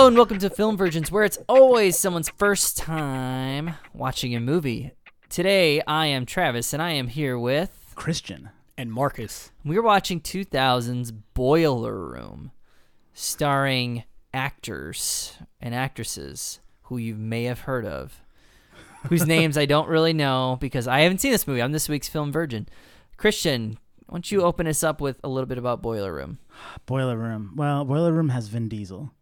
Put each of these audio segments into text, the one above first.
Hello and welcome to Film Virgins, where it's always someone's first time watching a movie. Today, I am Travis, and I am here with. Christian. and Marcus. We're watching 2000's Boiler Room, starring actors and actresses who you may have heard of, whose names I don't really know because I haven't seen this movie. I'm this week's Film Virgin. Christian, why don't you open us up with a little bit about Boiler Room? Boiler Room. Well, Boiler Room has Vin Diesel,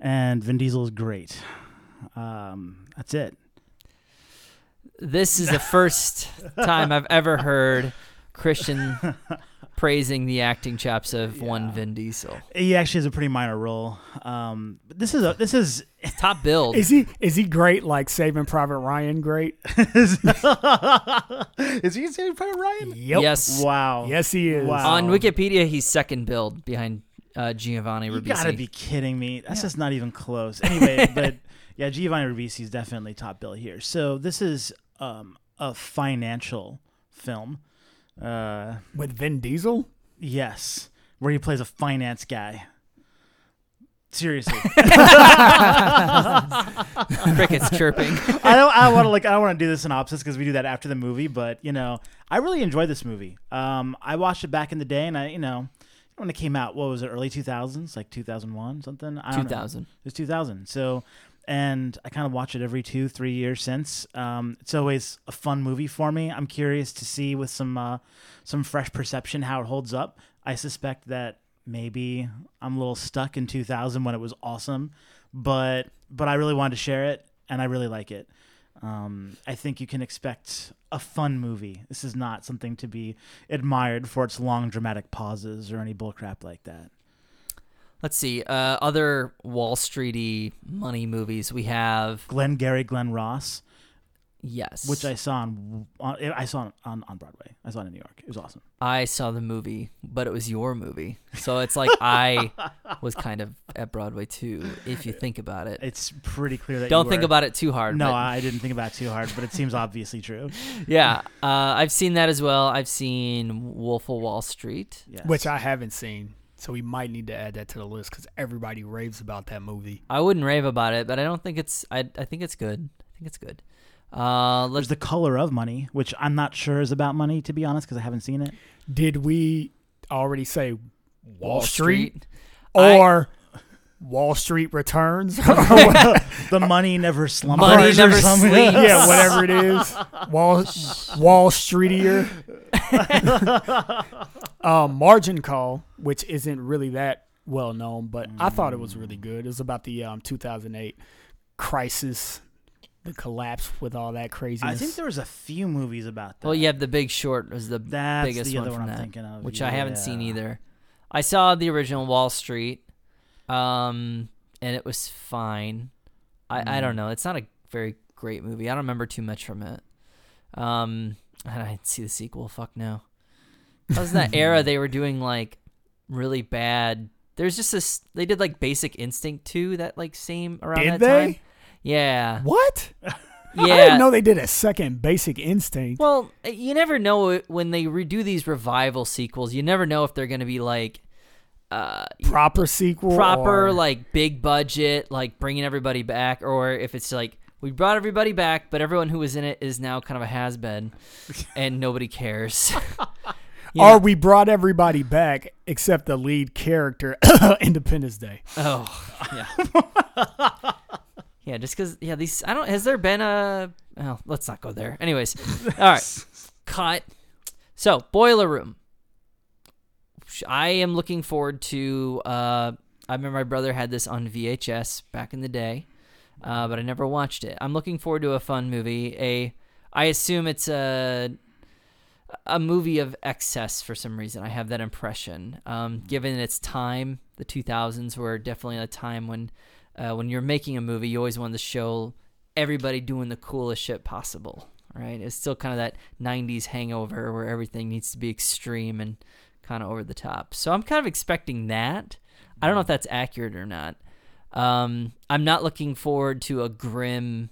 and Vin Diesel is great. Um, that's it. This is the first time I've ever heard Christian praising the acting chops of one Vin Diesel. He actually has a pretty minor role. Um, but this is a this is Top build. Is he is he great like Saving Private Ryan great? is he Saving Private Ryan? Yep. Yes. Wow. Yes, he is. Wow. On Wikipedia, he's second build behind uh, Giovanni You gotta be kidding me. That's just not even close. Anyway, but yeah, Giovanni Ribisi is definitely top bill here. So this is um, a financial film. Uh, With Vin Diesel? yes, where he plays a finance guy. Seriously. Crickets chirping. I don't. I want to like. I don't want to do the synopsis because we do that after the movie. But you know, I really enjoyed this movie. Um, I watched it back in the day, and I, you know, when it came out, what was it? Early two thousands, like two thousand one, something. I don't know. 2000. It was two thousand. So, and I kind of watch it every two, three years since. Um, it's always a fun movie for me. I'm curious to see with some uh, some fresh perception how it holds up. I suspect that maybe I'm a little stuck in 2000 when it was awesome, but but I really wanted to share it and I really like it. Um, I think you can expect a fun movie. This is not something to be admired for its long dramatic pauses or any bullcrap like that. Let's see. Uh, other Wall Streety money movies we have. Glenn Gary, Glen Ross, Yes. which I saw on, on I saw on, on Broadway. I saw it in New York. It was awesome. I saw the movie, but it was your movie. So it's like I was kind of at Broadway too, if you think about it. It's pretty clear that Don't you think were- about it too hard. No, but- I didn't think about it too hard, but it seems obviously true. yeah. Uh, I've seen that as well. I've seen Wolf of Wall Street. Yes. Which I haven't seen. So we might need to add that to the list because everybody raves about that movie. I wouldn't rave about it, but I don't think it's. I I think it's good. I think it's good. Uh, let's. There's the color of money, which I'm not sure is about money, to be honest, because I haven't seen it. Did we already say Wall, Street, I- or Wall Street Returns? The money never slumbers. Money or never something. sleeps. yeah, whatever it is. Wall Wall Streetier. um, Margin Call, which isn't really that well known, but I thought it was really good. It was about the um, 2008 crisis, the collapse with all that craziness. I think there was a few movies about that. well, you have The Big Short was the That's biggest the other one one from I'm that, thinking of. which I haven't seen either. I saw the original Wall Street, um, and it was fine. I I don't Mm. know. It's not a very great movie. I don't remember too much from it. Um, and I didn't see the sequel. Fuck no. That was that era they were doing like really bad. There's just this. They did like Basic Instinct too. That like same around Did that they? time. Yeah. What? Yeah. I didn't know they did a second Basic Instinct. Well, uh, you never know when they redo these revival sequels. You never know if they're going to be like uh proper sequel. proper or- like big budget like bringing everybody back or if it's like we brought everybody back but everyone who was in it is now kind of a has-been and nobody cares. You Or we brought everybody back except the lead character, Independence Day. Oh, yeah. Yeah, just because, yeah, these, I don't, has there been a, Well, let's not go there. Anyways, all right, cut. So, Boiler Room. I am looking forward to, uh, I remember my brother had this on VHS back in the day, uh, but I never watched it. I'm looking forward to a fun movie. A, I assume it's a, a movie of excess for some reason. I have that impression. Um, given its time, the 2000s were definitely a time when, uh, when you're making a movie, you always want to show everybody doing the coolest shit possible. Right? It's still kind of that 90s hangover where everything needs to be extreme and kind of over the top. So I'm kind of expecting that. I don't know if that's accurate or not. Um, I'm not looking forward to a grim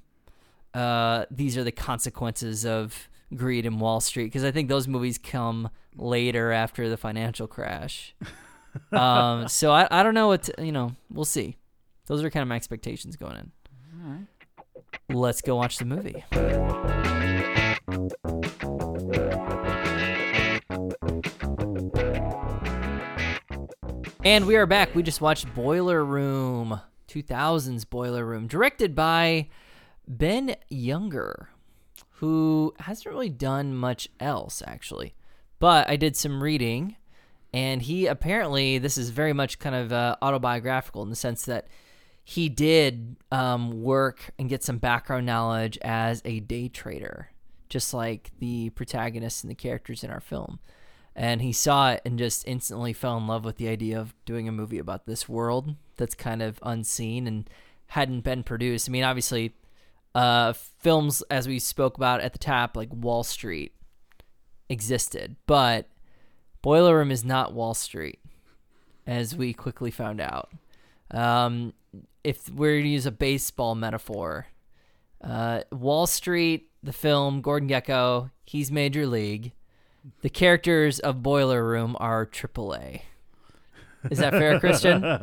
uh, these are the consequences of greed in Wall Street because I think those movies come later after the financial crash. um, so I, I don't know what to, you know. We'll see. Those are kind of my expectations going in. All right. Let's go watch the movie. And we are back. We just watched Boiler Room, 2000s Boiler Room, directed by Ben Younger, who hasn't really done much else, actually. But I did some reading, and he apparently, this is very much kind of uh, autobiographical in the sense that he did um, work and get some background knowledge as a day trader, just like the protagonists and the characters in our film. And he saw it and just instantly fell in love with the idea of doing a movie about this world that's kind of unseen and hadn't been produced. I mean, obviously, uh, films, as we spoke about at the top, like Wall Street, existed, but Boiler Room is not Wall Street, as we quickly found out. Um, if we're to use a baseball metaphor, uh, Wall Street, the film, Gordon Gekko, he's Major League. The characters of Boiler Room are AAA. Is that fair, Christian?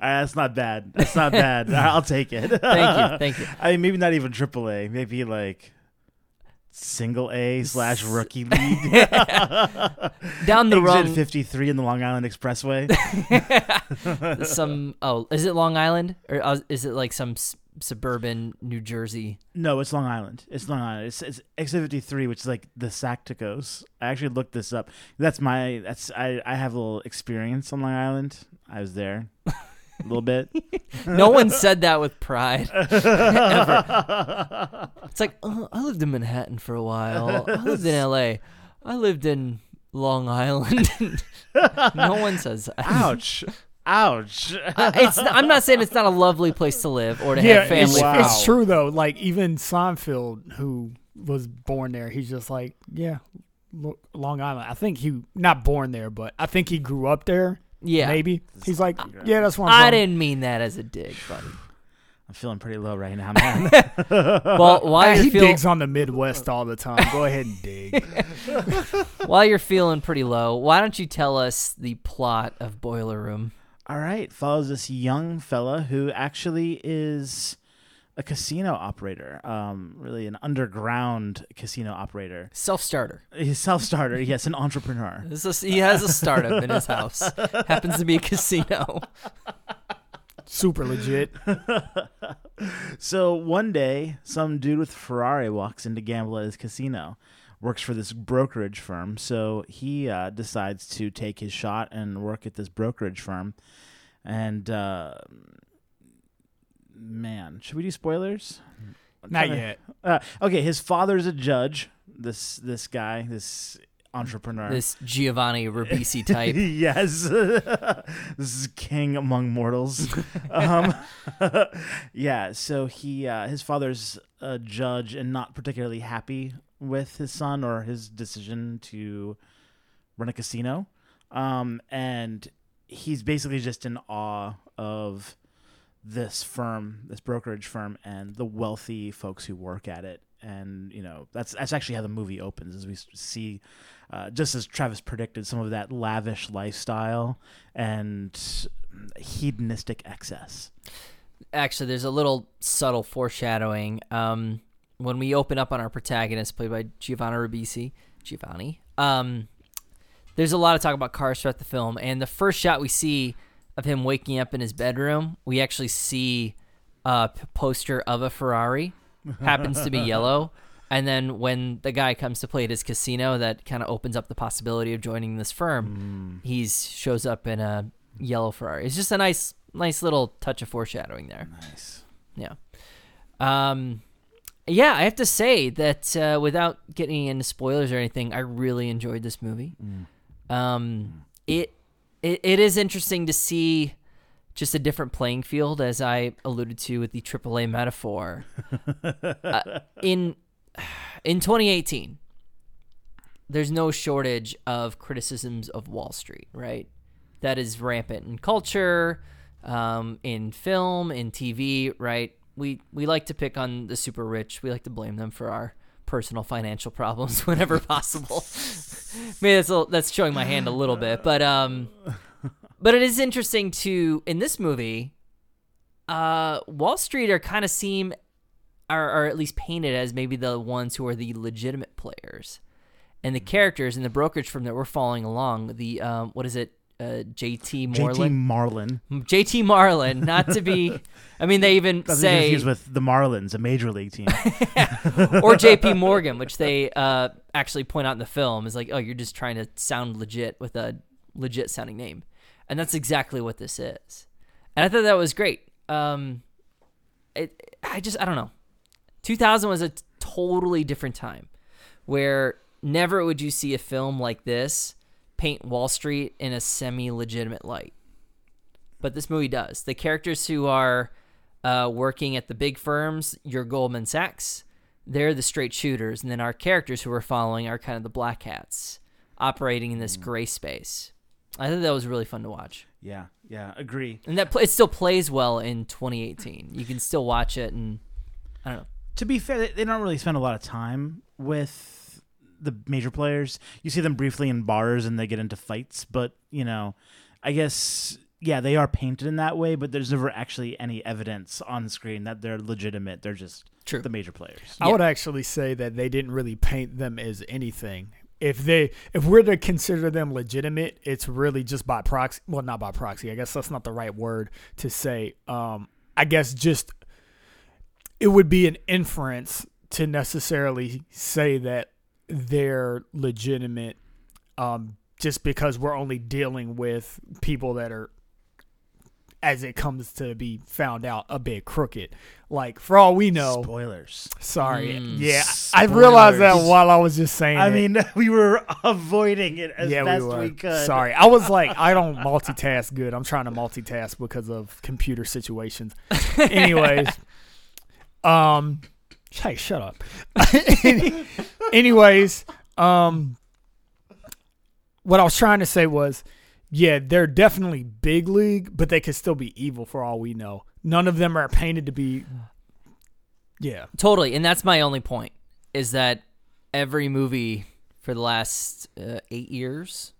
Uh, that's not bad. That's not bad. I'll take it. Thank you, thank you. I mean, maybe not even AAA. Maybe like single A slash rookie league. Down the Exit wrong 53 in the Long Island Expressway. some oh is it long island or uh, is it like some s- suburban new jersey no, it's Long Island. It's Long Island. It's, it's Exit 53, which is like the Sacticos. I actually looked this up. That's my. That's I. I have a little experience on Long Island. I was there a little bit. no one said that with pride ever it's like oh, i lived in manhattan for a while i lived in la i lived in long island no one says that Ouch. Ouch. Uh, it's i'm not saying it's not a lovely place to live or to Yeah, have family it's, Wow. it's true though. Like even Seinfeld, who was born there, he's just like, yeah, Lo- Long Island. I think he not born there, but I think he grew up there. Yeah Maybe he's like, yeah, that's what I'm from." didn't mean that as a dig buddy I'm feeling pretty low right now, man. well while Ah, you're he feeling digs on the Midwest all the time. Go ahead and dig. while you're feeling pretty low why don't you tell us the plot of boiler room All right, follows this young fella who actually is a casino operator, um, really an underground casino operator. self-starter He's self-starter, yes, an entrepreneur. This is, he has a startup in his house. Happens to be a casino. Super legit. So one day, some dude with a Ferrari walks in to gamble at his casino. Works for this brokerage firm, so he uh, decides to take his shot and work at this brokerage firm. And uh, man, should we do spoilers? I'm Not trying to- yet. Uh, okay, his father's a judge. This this guy, this entrepreneur. This Giovanni Ribisi type. yes, this is king among mortals. um, yeah, so he uh, his father's a judge and not particularly happy with his son or his decision to run a casino, um, and he's basically just in awe of this firm, this brokerage firm, and the wealthy folks who work at it. And you know that's that's actually how the movie opens, as we see, uh, just as Travis predicted, some of that lavish lifestyle and hedonistic excess. Actually, there's a little subtle foreshadowing. Um, when we open up on our protagonist, played by Giovanni Ribisi, Giovanni, um, there's a lot of talk about cars throughout the film. And the first shot we see of him waking up in his bedroom, we actually see a poster of a Ferrari, happens to be yellow. And then when the guy comes to play at his casino, that kind of opens up the possibility of joining this firm. He shows up in a yellow Ferrari. It's just a nice, nice little touch of foreshadowing there. Nice. Yeah. Um, yeah, I have to say that uh, without getting into spoilers or anything, I really enjoyed this movie. Um, it, it it is interesting to see just a different playing field, as I alluded to with the AAA metaphor. uh, in in 2018, there's no shortage of criticisms of Wall Street, right? That is rampant in culture, um, in film, in TV, right? we we like to pick on the super rich. We like to blame them for our personal financial problems whenever possible. Maybe that's a, that's showing my hand a little bit, but um, but it is interesting to in this movie, uh, Wall Street are kind of seem, are are at least painted as maybe the ones who are the legitimate players, and the characters in the brokerage firm that we're following along. The um, what is it? Uh, JT JT Marlin. JT Marlin, not to be. I mean, they even say confused with the Marlins, a major league team. or JP Morgan, which they uh, actually point out in the film, is like, oh, you're just trying to sound legit with a legit sounding name, and that's exactly what this is. And I thought that was great. Um, it, I just, I don't know. 2000 was a totally different time, where never would you see a film like this paint Wall Street in a semi-legitimate light. But this movie does. The characters who are uh, working at the big firms, your Goldman Sachs, they're the straight shooters, and then our characters who we're following are kind of the black hats, operating in this gray space. I think that was really fun to watch, yeah, yeah, agree. and that pl- it still plays well in 2018. You can still watch it, and I don't know. To be fair, they don't really spend a lot of time with the major players. You see them briefly in bars and they get into fights, but you know, I guess yeah, they are painted in that way, but there's never actually any evidence on screen that they're legitimate. They're just True. the major players. I Yeah. would actually say that they didn't really paint them as anything. If they if we're to consider them legitimate, it's really just by proxy. Well, not by proxy. I guess that's not the right word to say. Um, I guess just it would be an inference to necessarily say that they're legitimate um, just because we're only dealing with people that are as it comes to be found out a bit crooked like for all we know Spoilers. Sorry. Mm. yeah, I realized that while I was just saying. I it. mean, we were avoiding it as yeah, best we we, could. Sorry, I was like, I don't multitask good. I'm trying to multitask because of computer situations. Anyways, um, hey, shut up. Anyways, um, what I was trying to say was, yeah, they're definitely big league, but they could still be evil for all we know. None of them are painted to be. Yeah. Totally, and that's my only point is that every movie for the last uh, eight years,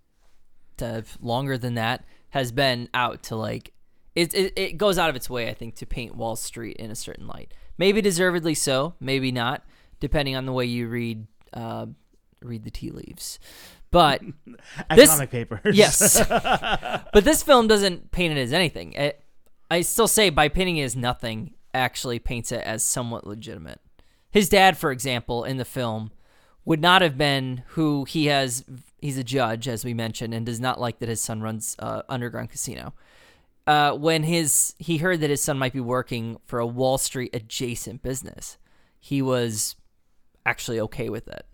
to longer than that, has been out to like it, it. It goes out of its way, I think, to paint Wall Street in a certain light. Maybe deservedly so, maybe not, depending on the way you read uh, read the tea leaves. But This- Economic papers. yes, but this film doesn't paint it as anything. It, I still say by painting it as nothing, actually paints it as somewhat legitimate. His dad, for example, in the film, would not have been who he has. He's a judge, as we mentioned, and does not like that his son runs uh, underground casino. Uh, when his he heard that his son might be working for a Wall Street adjacent business, he was actually okay with it.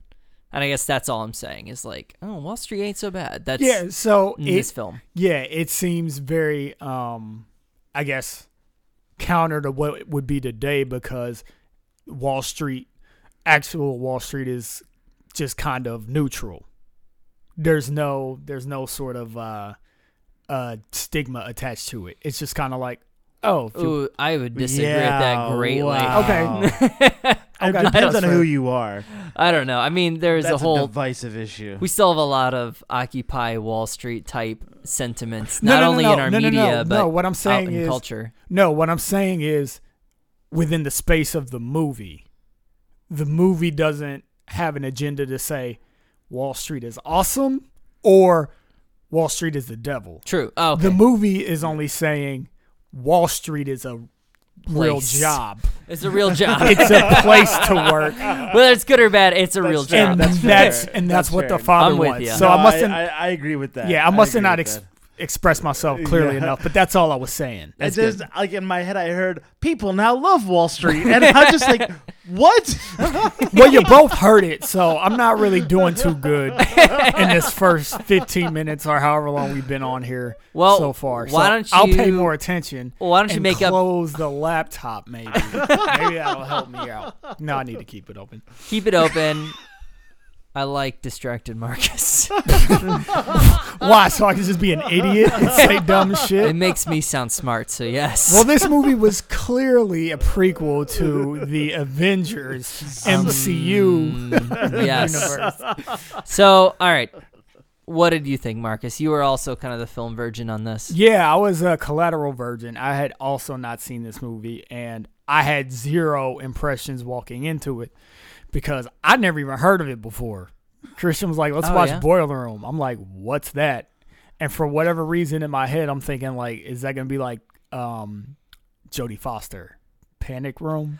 And I guess that's all I'm saying is like, oh, Wall Street ain't so bad. That's Yeah. So in it, this film. Yeah, it seems very, um, I guess, counter to what it would be today because Wall Street, actual Wall Street, is just kind of neutral. There's no, there's no sort of uh, uh, stigma attached to it. It's just kind of like, oh, if Ooh, I would disagree Yeah, with that greatly. wow. Okay. It depends on who you are. I don't know. I mean, there's That's a whole. divisive issue. we still have a lot of Occupy Wall Street type sentiments, No, not no, no, only no, in our no, no, media, no, but no, what I'm out saying in is- culture. No, what I'm saying is within the space of the movie, the movie doesn't have an agenda to say Wall Street is awesome or Wall Street is the devil. True. Oh, okay. The movie is only saying Wall Street is a real Place. job. it's a real job. It's a place to work. Whether it's good or bad, it's a real fair. job. And that's that's, fair. and that's, That's what the father I'm with wants. ya. So No, I mustn't I, I agree with that. yeah, I must have agree not with ex- that. expressed myself clearly Yeah. enough, but that's all I was saying. It just like in my head, I heard people now love Wall Street, and I'm just like, what? well, you both heard it, so I'm not really doing too good in this first 15 minutes or however long we've been on here Well, so far. why So don't you? I'll pay more attention. Well, why don't you and make up close the laptop? Maybe, maybe that'll help me out. No, I need to keep it open. keep it open. I like distracted Marcus. Why? So I can just be an idiot and say dumb shit? it makes me sound smart, so yes. Well, this movie was clearly a prequel to the Avengers MCU Mm, yes. universe. So, all right. What did you think, Marcus? You were also kind of the film virgin on this. Yeah, I was a collateral virgin. I had also not seen this movie, and I had zero impressions walking into it because I'd never even heard of it before. Christian was like, "Let's Oh, watch yeah? Boiler Room." I'm like, "What's that?" And for whatever reason in my head, I'm thinking like, "Is that gonna be like um, Jodie Foster, Panic Room?"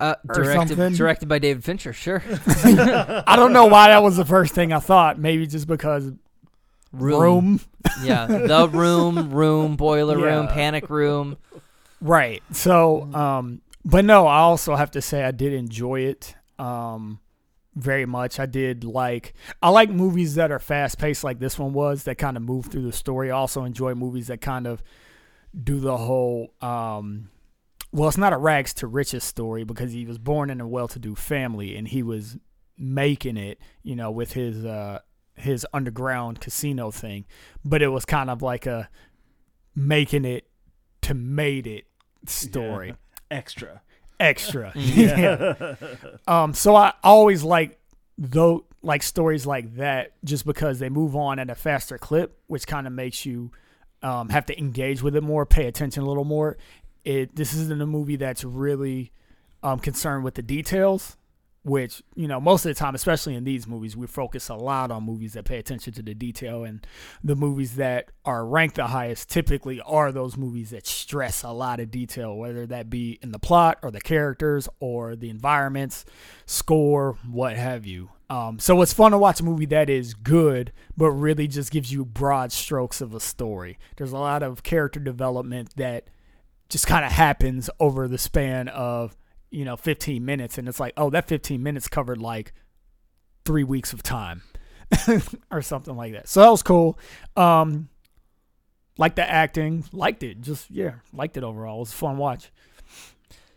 Uh, directed, directed by David Fincher, sure. I don't know why that was the first thing I thought. Maybe just because room. Yeah, the room, room, boiler room, panic room. Right. So, um, but no, I also have to say I did enjoy it um, very much. I did like I like movies that are fast paced, like this one was, that kind of move through the story. I also enjoy movies that kind of do the whole. Um, well, it's not a rags to riches story because he was born in a well to do family and he was making it, you know, with his uh, his underground casino thing. But it was kind of like a making it to made it story Extra. Extra. Yeah. Um so i always like though like stories like that just because they move on at a faster clip which kind of makes you um have to engage with it more pay attention a little more. It this isn't a movie that's really um concerned with the details which you know most of the time especially in these movies we focus a lot on movies that pay attention to the detail and the movies that are ranked the highest typically are those movies that stress a lot of detail whether that be in the plot or the characters or the environments score what have you. Um, so it's fun to watch a movie that is good but really just gives you broad strokes of a story. There's a lot of character development that just kind of happens over the span of you know 15 minutes and it's like oh that 15 minutes covered like three weeks of time or something like that so that was cool um liked the acting liked it just yeah liked it overall it was a fun watch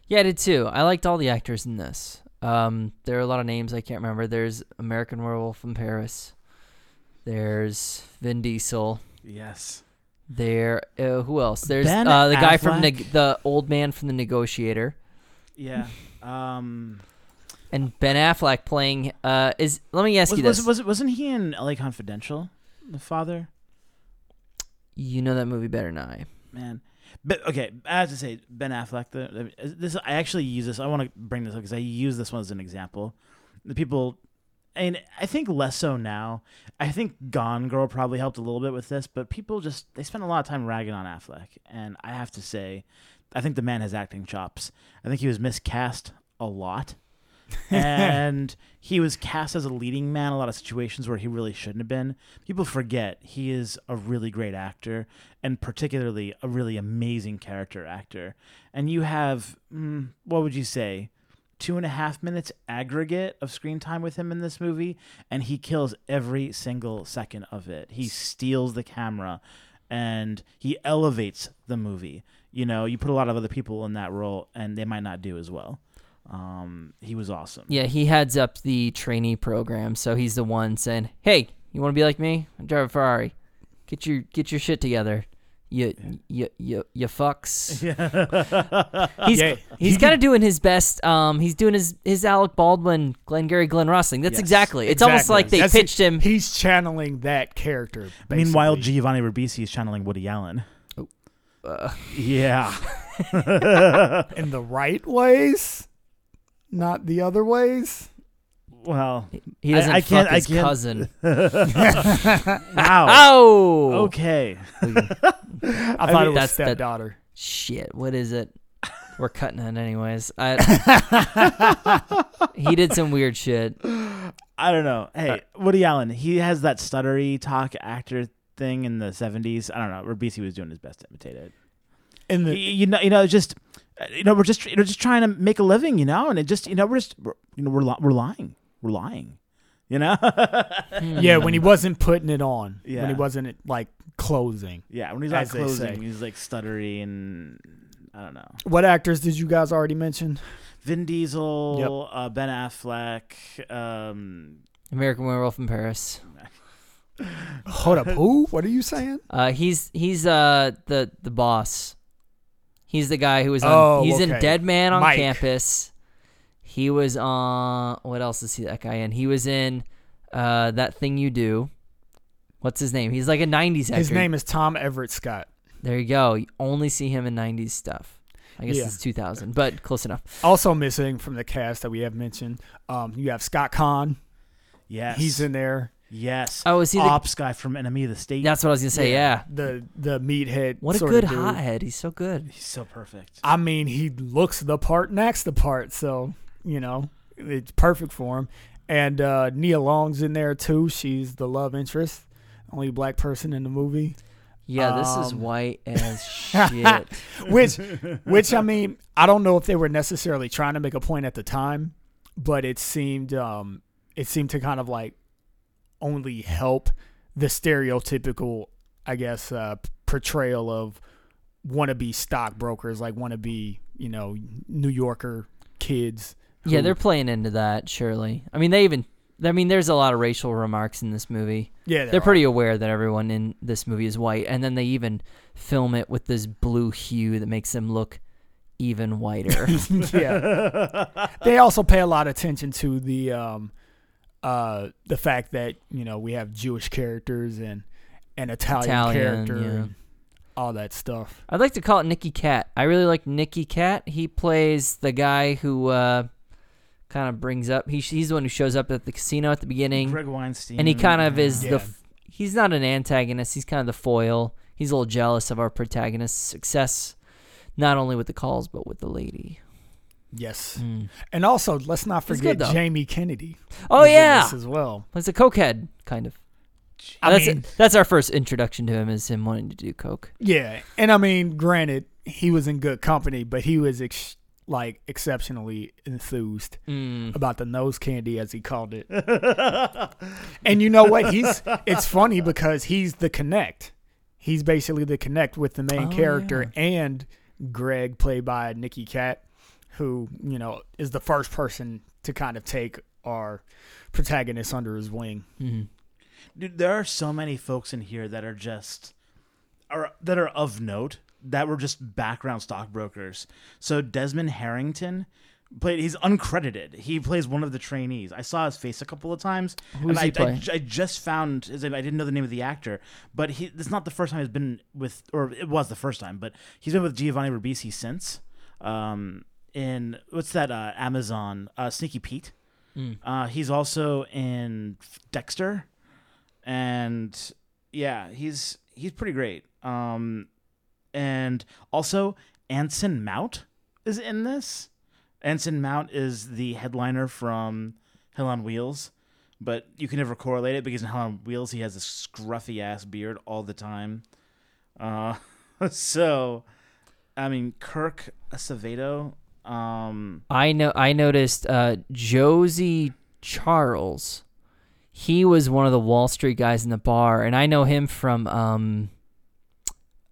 Yeah, I did too. I liked all the actors in this. Um, there are a lot of names I can't remember. There's American Werewolf in Paris. There's Vin Diesel. Yes. There, uh, who else? There's Ben uh, the guy from Affleck. neg- the old man from the Negotiator, Yeah. Um. and Ben Affleck playing. Uh, is let me ask Was, you this: was, was wasn't he in L.A. Confidential? The father. you know that movie better than I? man. But okay, I have to say Ben Affleck. The, the- this I actually use this. I want to bring this up because I use this one as an example. The people, and I think less so now. I think Gone Girl probably helped a little bit with this, but people just they spend a lot of time ragging on Affleck, and I have to say, I think the man has acting chops. I think he was miscast a lot. and he was cast as a leading man in a lot of situations where he really shouldn't have been. People forget he is a really great actor and particularly a really amazing character actor. And you have, mm, what would you say, two and a half minutes aggregate of screen time with him in this movie, and he kills every single second of it. He steals the camera and he elevates the movie. You know, you put a lot of other people in that role, and they might not do as well. Um, he was awesome. Yeah, he heads up the trainee program, so he's the one saying, "Hey, you want to be like me? I drive a Ferrari. Get your get your shit together. You you you you fucks." He's Yeah, he's he kind of doing his best. Um, he's doing his his Alec Baldwin, Glengarry Glen Ross thing. That's Yes, exactly. It's almost like they That's pitched it. him. he's channeling that character Meanwhile. Giovanni Ribisi is channeling Woody Allen. Uh, Yeah. in the right ways not the other ways Well, he doesn't I fuck can't- I his can't- cousin. wow. Oh, Okay. i thought mean, it was that's- that- stepdaughter shit. What is it? We're cutting it anyways. I, he did some weird shit. I don't know. Hey, Woody Allen, he has that stuttery talk actor thing in the 70s. I don't know. Ribisi was doing his best to imitate it. in the you know, you know, just you know, we're just you know, just trying to make a living, you know, and it just you know, we're just we're, you know, we're li- we're lying, we're lying, you know. yeah when he wasn't putting it on yeah. when he wasn't like closing yeah, when he's not As closing, he's like stuttery and I don't know. what actors did you guys already mention Vin Diesel, uh, Ben Affleck, um, American Werewolf in Paris. Hold up, who? What are you saying? Uh, he's he's uh the the boss. He's the guy who was on. Oh, he's in. Dead Man on Mike. campus. He was on. What else is he that guy in? He was in uh that thing you do. What's his name? He's like a '90s actor. His name is Tom Everett Scott. There you go. You only see him in '90s stuff. I guess Yeah. it's 2000, but close enough. Also missing from the cast that we have mentioned, um, you have Scott Caan. Yes, He's in there. Yes. Oh, is he the- ops guy from Enemy of the State? That's what I was gonna say. Yeah. The the meathead. What a sort good of dude. hothead. He's so good. He's so perfect. I mean, he looks the part and acts the part, so you know it's perfect for him. And uh, Nia Long's in there too. She's the love interest, only black person in the movie. Yeah, this is Um, white as shit. which, which I mean, I don't know if they were necessarily trying to make a point at the time, but it seemed, um, it seemed to kind of like only help the stereotypical, I guess, uh, portrayal of wannabe stockbrokers, like wannabe, you know, New Yorker kids. Yeah, they're playing into that, surely. I mean, they even. I mean, there's a lot of racial remarks in this movie. yeah, They're pretty aware that everyone in this movie is white, and then they even film it with this blue hue that makes them look even whiter. yeah. they also pay a lot of attention to the um uh the fact that, you know, we have Jewish characters and an Italian, Italian, character yeah. and all that stuff. I'd like to call it Nicky Katt. I really like Nicky Katt. He plays the guy who uh, kind of brings up. He, he's the one who shows up at the casino at the beginning, Greg Weinstein. and he kind of is Yeah. the. He's not an antagonist. He's kind of the foil. He's a little jealous of our protagonist's success, not only with the calls but with the lady. Yes. Mm. And also, let's not forget good. Jamie Kennedy. Oh yeah, this as well. he's a cokehead kind of. I that's mean, that's our first introduction to him is him wanting to do coke. yeah. And I mean, granted, he was in good company, but he was ex- like exceptionally enthused Mm. about the nose candy as he called it. and you know what? He's it's funny because he's the connect. He's basically the connect with the main Oh, character and Greg played by Nicky Katt, who, you know, is the first person to kind of take our protagonist under his wing. Mhm. Dude, there are so many folks in here that are just are that are of note that were just background stockbrokers. So Desmond Harrington played he's uncredited. He plays one of the trainees. I saw his face a couple of times. Who's and he I, play? I, I just found his name. I didn't know the name of the actor, but he it's not the first time he's been with or it was the first time, but he's been with Giovanni Ribisi since. Um in what's that uh Amazon uh Sneaky Pete. Mm. Uh, he's also in Dexter, and yeah, he's he's pretty great. Um, and also Anson Mount is in this. Anson Mount is the headliner from Hell on Wheels, but you can never correlate it because in Hell on Wheels he has a scruffy ass beard all the time. Uh, so, I mean, Kirk Acevedo. Um, I know. I noticed uh, Josh Charles. He was one of the Wall Street guys in the bar, and I know him from um,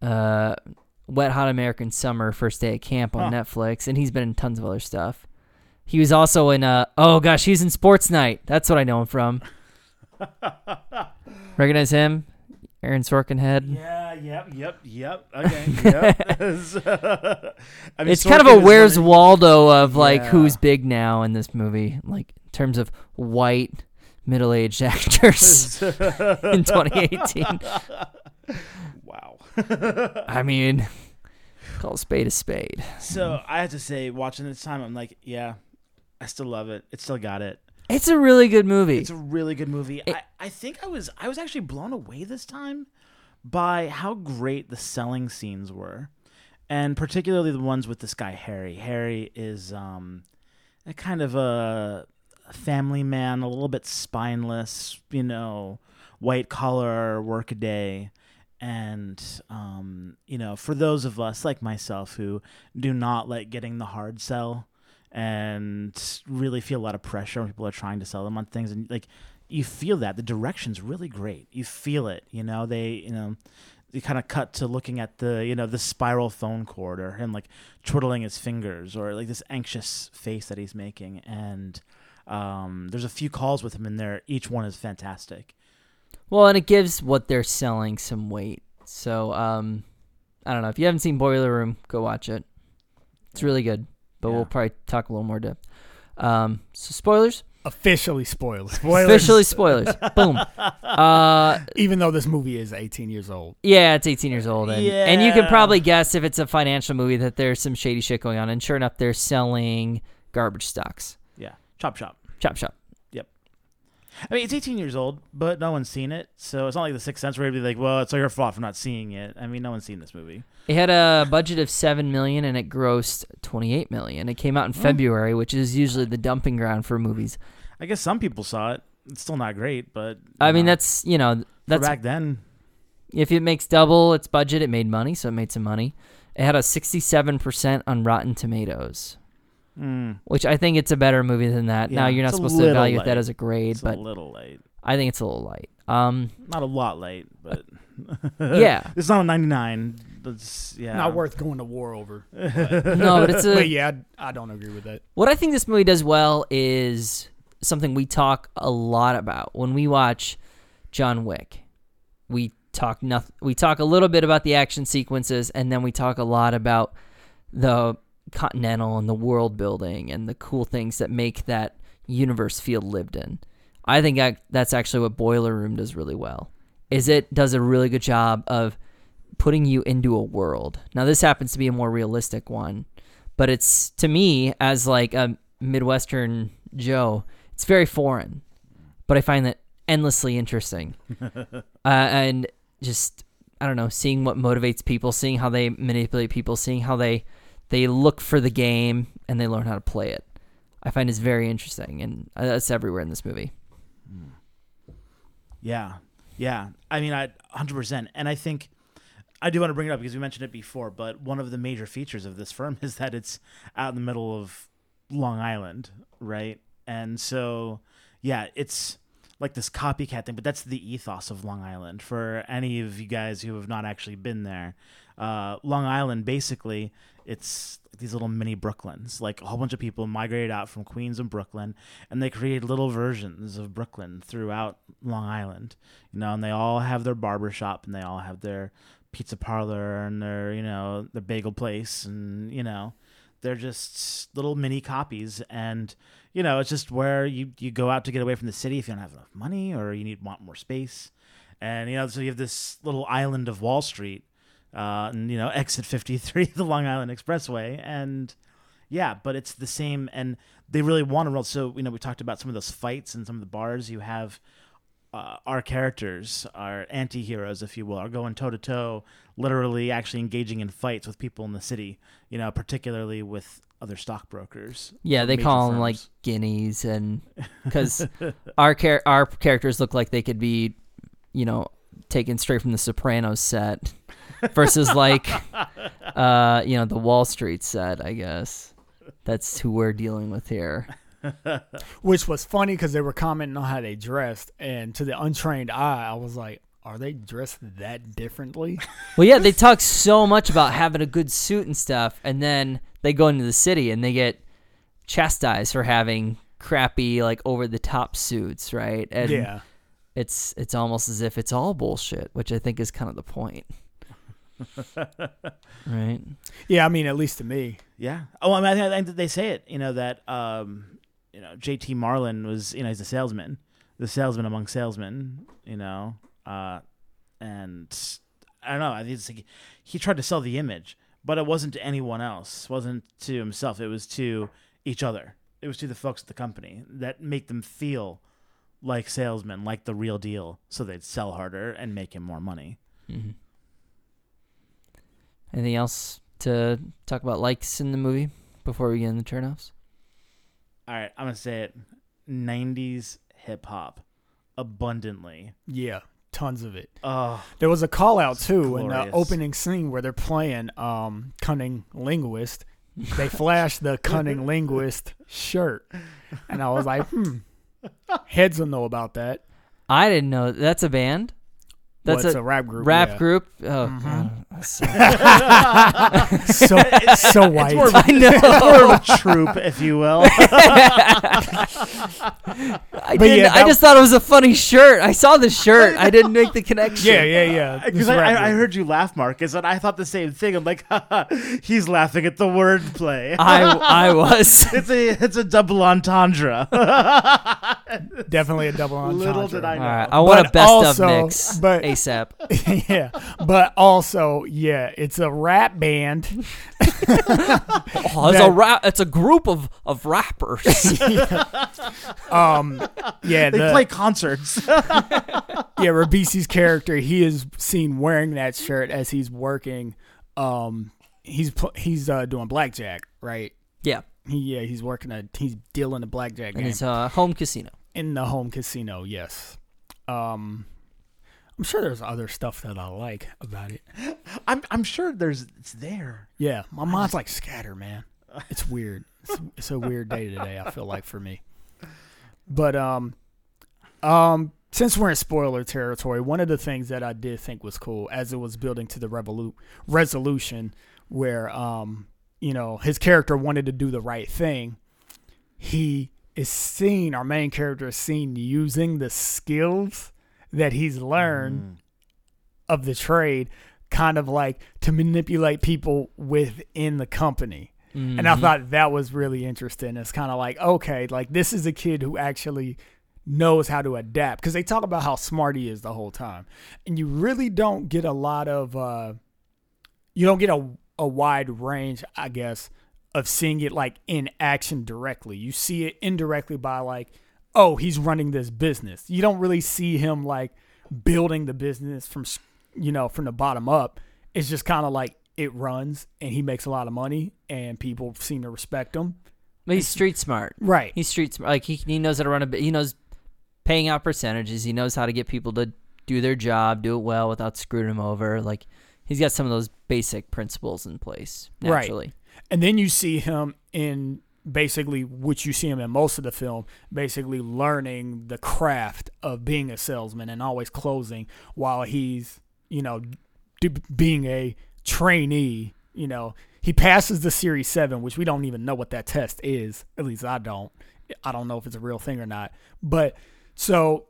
uh, Wet Hot American Summer, First Day at Camp on Huh. Netflix, and he's been in tons of other stuff. He was also in uh oh gosh, he's in Sports Night. That's what I know him from. Recognize him? Aaron Sorkin head. Yeah, yep, yep, yep. Okay, yep. I mean, it's kind of a Where's really- Waldo of like Yeah. who's big now in this movie, like in terms of white middle-aged actors in 2018. Wow. I mean, call a spade a spade. So I have to say, watching this time, I'm like, yeah, I still love it. It still got it. It's a really good movie. It's a really good movie. It- I, I think I was I was actually blown away this time by how great the selling scenes were, and particularly the ones with this guy Harry. Harry is um, a kind of a family man, a little bit spineless, you know, white collar workaday. And um, you know, for those of us like myself who do not like getting the hard sell and really feel a lot of pressure when people are trying to sell them on things and like you feel that the direction's really great you feel it you know they you know you kind of cut to looking at the you know the spiral phone cord or him like twiddling his fingers or like this anxious face that he's making and Um, there's a few calls with him in there. Each one is fantastic. Well, and it gives what they're selling some weight. So, um, I don't know. If you haven't seen Boiler Room, go watch it. It's really good, but Yeah. we'll probably talk a little more depth. Um, so spoilers. Officially spoiled. Officially spoilers. Boom. Uh, Even though this movie is 18 years old. yeah, it's 18 years old, and, and you can probably guess if it's a financial movie that there's some shady shit going on. And sure enough, they're selling garbage stocks. Yeah, chop chop. Chop shop. Yep. I mean, it's 18 years old, but no one's seen it, so it's not like The Sixth Sense where you'd be like, "Well, it's all your fault for not seeing it." I mean, no one's seen this movie. It had a budget of seven million and it grossed 28 million. It came out in February, which is usually the dumping ground for movies. I guess some people saw it. It's still not great, but I mean, that's you know that's back then. if it makes double its budget, it made money, so it made some money. It had a 67% on Rotten Tomatoes, Mm, which I think it's a better movie than that. now you're not supposed to evaluate that as a grade, it's but a little late. I think it's a little light. Um, Not a lot late, but yeah, it's not a 99. That's yeah, Not worth going to war over. no, but it's a But yeah, I, I don't agree with that. What I think this movie does well is something we talk a lot about when we watch John Wick. We talk nothing. We talk a little bit about the action sequences, and then we talk a lot about the continental and the world building and the cool things that make that universe feel lived in. I think I, that's actually what Boiler Room does really well. Is it does a really good job of putting you into a world. Now this happens to be a more realistic one, but it's to me as like a Midwestern Joe, it's very foreign, but I find that endlessly interesting. uh, and just I don't know, seeing what motivates people, seeing how they manipulate people, seeing how they they look for the game and they learn how to play it. I find is very interesting, and uh, that's everywhere in this movie. Yeah, yeah. I mean, I 100. percent And I think I do want to bring it up because we mentioned it before. But one of the major features of this firm is that it's out in the middle of Long Island, right? And so, yeah, it's like this copycat thing. But that's the ethos of Long Island. For any of you guys who have not actually been there, uh, Long Island basically it's these little mini Brooklyns. Like a whole bunch of people migrated out from Queens and Brooklyn, and they created little versions of Brooklyn throughout Long Island. You know, and they all have their barber shop, and they all have their pizza parlor, and their you know their bagel place, and you know, they're just little mini copies, and you know, it's just where you you go out to get away from the city if you don't have enough money or you need want more space, and you know, so you have this little island of Wall Street uh, and you know exit 53 the long island expressway. And yeah but it's the same and they really want to roll so you know we talked about some of those fights and some of the bars you have uh, our characters our anti-heroes if you will are going toe-to-toe literally actually engaging in fights with people in the city you know particularly with other stockbrokers Yeah, they call them like guineas, and because our char- our characters look like they could be, you know, taken straight from the Sopranos set, versus like, uh, you know, the Wall Street set. I guess that's who we're dealing with here. Which was funny because they were commenting on how they dressed, and to the untrained eye, I was like, "Are they dressed that differently?" Well, yeah, they talk so much about having a good suit and stuff, and then they go into the city and they get chastised for having crappy, like over the top suits, right? And yeah, it's it's almost as if it's all bullshit, which I think is kind of the point. right? yeah. I mean, at least to me, Yeah. Oh, I mean, I think, I think that they say it. You know that um, you know J.T. Marlin was you know he's a salesman, the salesman among salesmen. You know, uh, and I don't know. I think it's like he tried to sell the image, but it wasn't to anyone else. It wasn't to himself. It was to each other. It was to the folks at the company that make them feel like salesmen, like the real deal, so they'd sell harder and make him more money. hmm Anything else to talk about likes in the movie before we get in the turnoffs? All right, I'm gonna say it. '90s hip hop, abundantly. yeah, tons of it. Oh, There was a call out too in the opening scene where they're playing um, "CunninLynguists." They flash the "CunninLynguists" shirt, and I was like, "Hmm, heads will know about that." I didn't know that's a band. That's What's a, a, rap group? rap yeah. group. Oh, Mhm. God. Ass. So so white. more of I know. More of a troop, if you will. I didn't. yeah, I just thought it was a funny shirt. I saw the shirt. I didn't make the connection. yeah, yeah, yeah. Because This I, I, I heard you laugh, Marcus, and I thought the same thing. I'm like, he's laughing at the wordplay. I I was. it's a it's a double entendre. definitely a double entendre. Little did I know. right, I want But a best also- of mix but- ASAP. yeah, but also, yeah, it's a rap band. Oh, it's a rap. It's a group of of rappers. Um, yeah, They the, play concerts. yeah, Ribisi's character, he is seen wearing that shirt as he's working. Um, he's he's uh, doing blackjack, right? yeah, He, yeah, he's working a he's dealing a blackjack and game it's a home casino. in the home casino. Yes. Um, I'm sure there's other stuff that I like about it. I'm I'm sure there's it's there. Yeah, my mind's like scatter, man. It's weird. It's, it's a weird day today. I feel like for me. But um, um, since we're in spoiler territory, one of the things that I did think was cool as it was building to the revolu- resolution, where um, you know, his character wanted to do the right thing. He is seen. Our main character is seen using the skills that he's learned of the trade kind of like to manipulate people within the company. And I Mhm. thought that was really interesting. It's kind of like, okay, like this is a kid who actually knows how to adapt because they talk about how smart he is the whole time. And you really don't get a lot of, uh, you don't get a, a wide range, I guess, of seeing it like in action directly. You see it indirectly by like, oh, he's running this business. You don't really see him like building the business from, you know, from the bottom up. It's just kind of like it runs and he makes a lot of money and people seem to respect him. But he's street smart. Right. He's street smart. Like he he knows how to run a. He knows paying out percentages. He knows how to get people to do their job, do it well without screwing them over. Like he's got some of those basic principles in place Right. And then you see him in basically which you see him in most of the film, basically learning the craft of being a salesman and always closing while he's, you know, d- being a trainee. You know, he passes the Series 7, which we don't even know what that test is. At least I don't. I don't know if it's a real thing or not. But so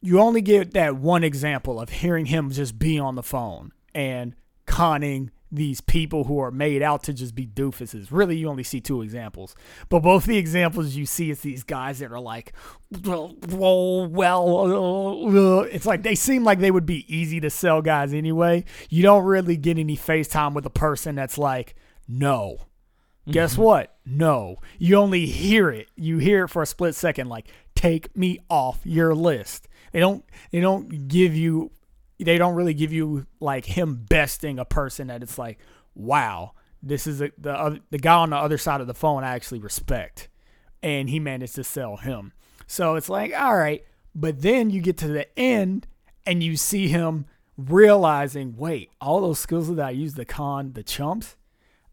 you only get that one example of hearing him just be on the phone and conning these people who are made out to just be doofuses. Really, you only see two examples. But both the examples you see is these guys that are like, well, well, well, uh, it's like they seem like they would be easy to sell guys anyway. You don't really get any FaceTime with a person that's like, no. Guess what? No. You only hear it. You hear it for a split second like take me off your list. They don't they don't give you they don't really give you like him besting a person that it's like, wow, this is a, the the guy on the other side of the phone I actually respect, and he managed to sell him. So it's like, all right, but then you get to the end and you see him realizing, wait, all those skills that I used to con the chumps,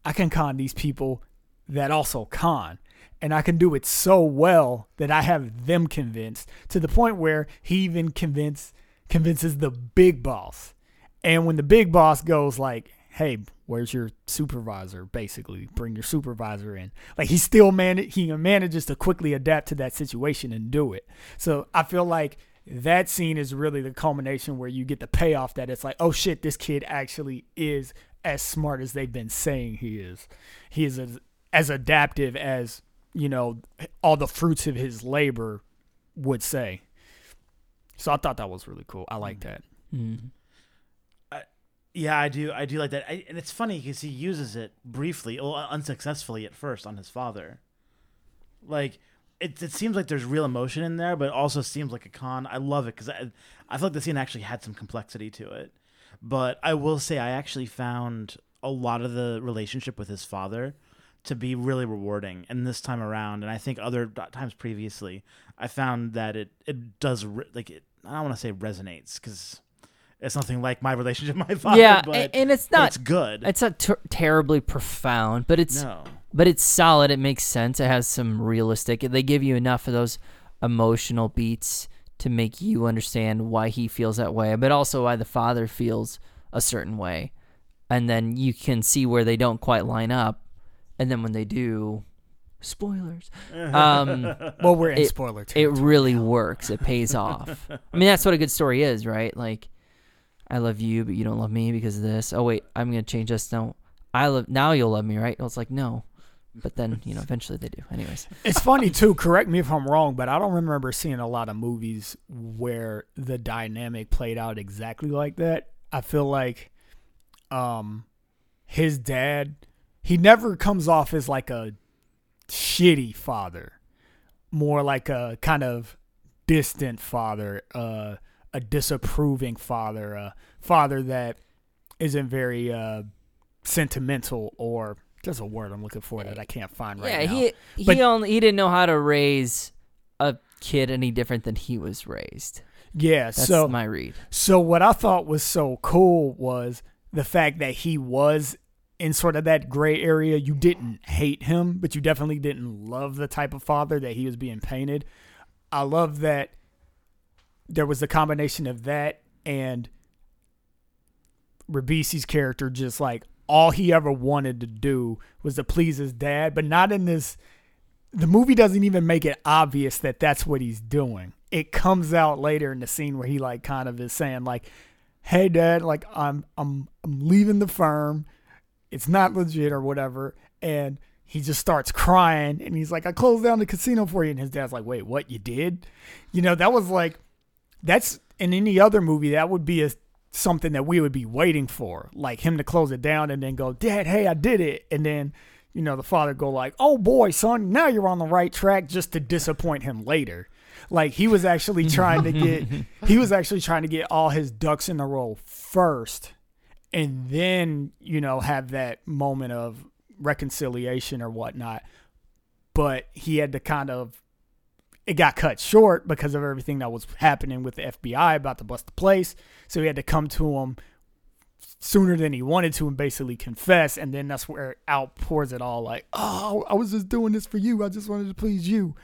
I can con these people that also con. And I can do it so well that I have them convinced to the point where he even convinced convinces the big boss. And when the big boss goes like, "Hey, where's your supervisor?" Basically, bring your supervisor in. Like he still man he manages to quickly adapt to that situation and do it. So I feel like that scene is really the culmination where you get the payoff that it's like, oh shit, this kid actually is as smart as they've been saying he is. He is as, as adaptive as you know all the fruits of his labor would say. So I thought that was really cool. I like that. Mhm. Yeah, I do. I do like that, I, and it's funny because he uses it briefly, well, unsuccessfully at first on his father. Like it, it seems like there's real emotion in there, but it also seems like a con. I love it because I, I feel like the scene actually had some complexity to it. But I will say, I actually found a lot of the relationship with his father to be really rewarding, and this time around, and I think other times previously, I found that it it does re- like it. I don't want to say resonates because it's nothing like my relationship with my father. yeah, but, and it's not. it's good. It's not ter- terribly profound, but it's no. but it's solid. It makes sense. It has some realistic. They give you enough of those emotional beats to make you understand why he feels that way, but also why the father feels a certain way. and then you can see where they don't quite line up, and then when they do, spoilers. Um, Well, we're in It- spoiler it territory. really works. It pays off. I mean, that's what a good story is, right? Like, I love you, but you don't love me because of this. Oh wait, I'm gonna change this. No, I love now. You'll love me, right? It's like no, but then you know eventually they do. Anyways, It's funny too. Correct me if I'm wrong, but I don't remember seeing a lot of movies where the dynamic played out exactly like that. I feel like, um, his dad, he never comes off as like a shitty father, more like a kind of distant father, uh, a disapproving father, a father that isn't very uh sentimental or there's a word I'm looking for that I can't find right yeah, now. he he But- only he didn't know how to raise a kid any different than he was raised. Yeah, That's so my read. so what I thought was so cool was the fact that he was in sort of that gray area. You didn't hate him, but you definitely didn't love the type of father that he was being painted. I love that there was a combination of that and Ribisi's character just like all he ever wanted to do was to please his dad, but not in this the movie doesn't even make it obvious that that's what he's doing. It comes out later in the scene where he like kind of is saying like, "Hey dad, like I'm I'm I'm leaving the firm. It's not legit or whatever." And he just starts crying and he's like, "I closed down the casino for you." And his dad's like, "Wait, what? You did?" You know, that was like that's in any other movie that would be a something that we would be waiting for, like him to close it down and then go, "Dad, hey, I did it," and then you know the father go like, "Oh boy, son, now you're on the right track," just to disappoint him later. Like he was actually trying to get, he was actually trying to get all his ducks in a row first, and then you know have that moment of reconciliation or whatnot. But he had to kind of it got cut short because of everything that was happening with the FBI about to bust the place. So he had to come to him sooner than he wanted to and basically confess. And then that's where it outpours it all like, oh, I was just doing this for you. I just wanted to please you.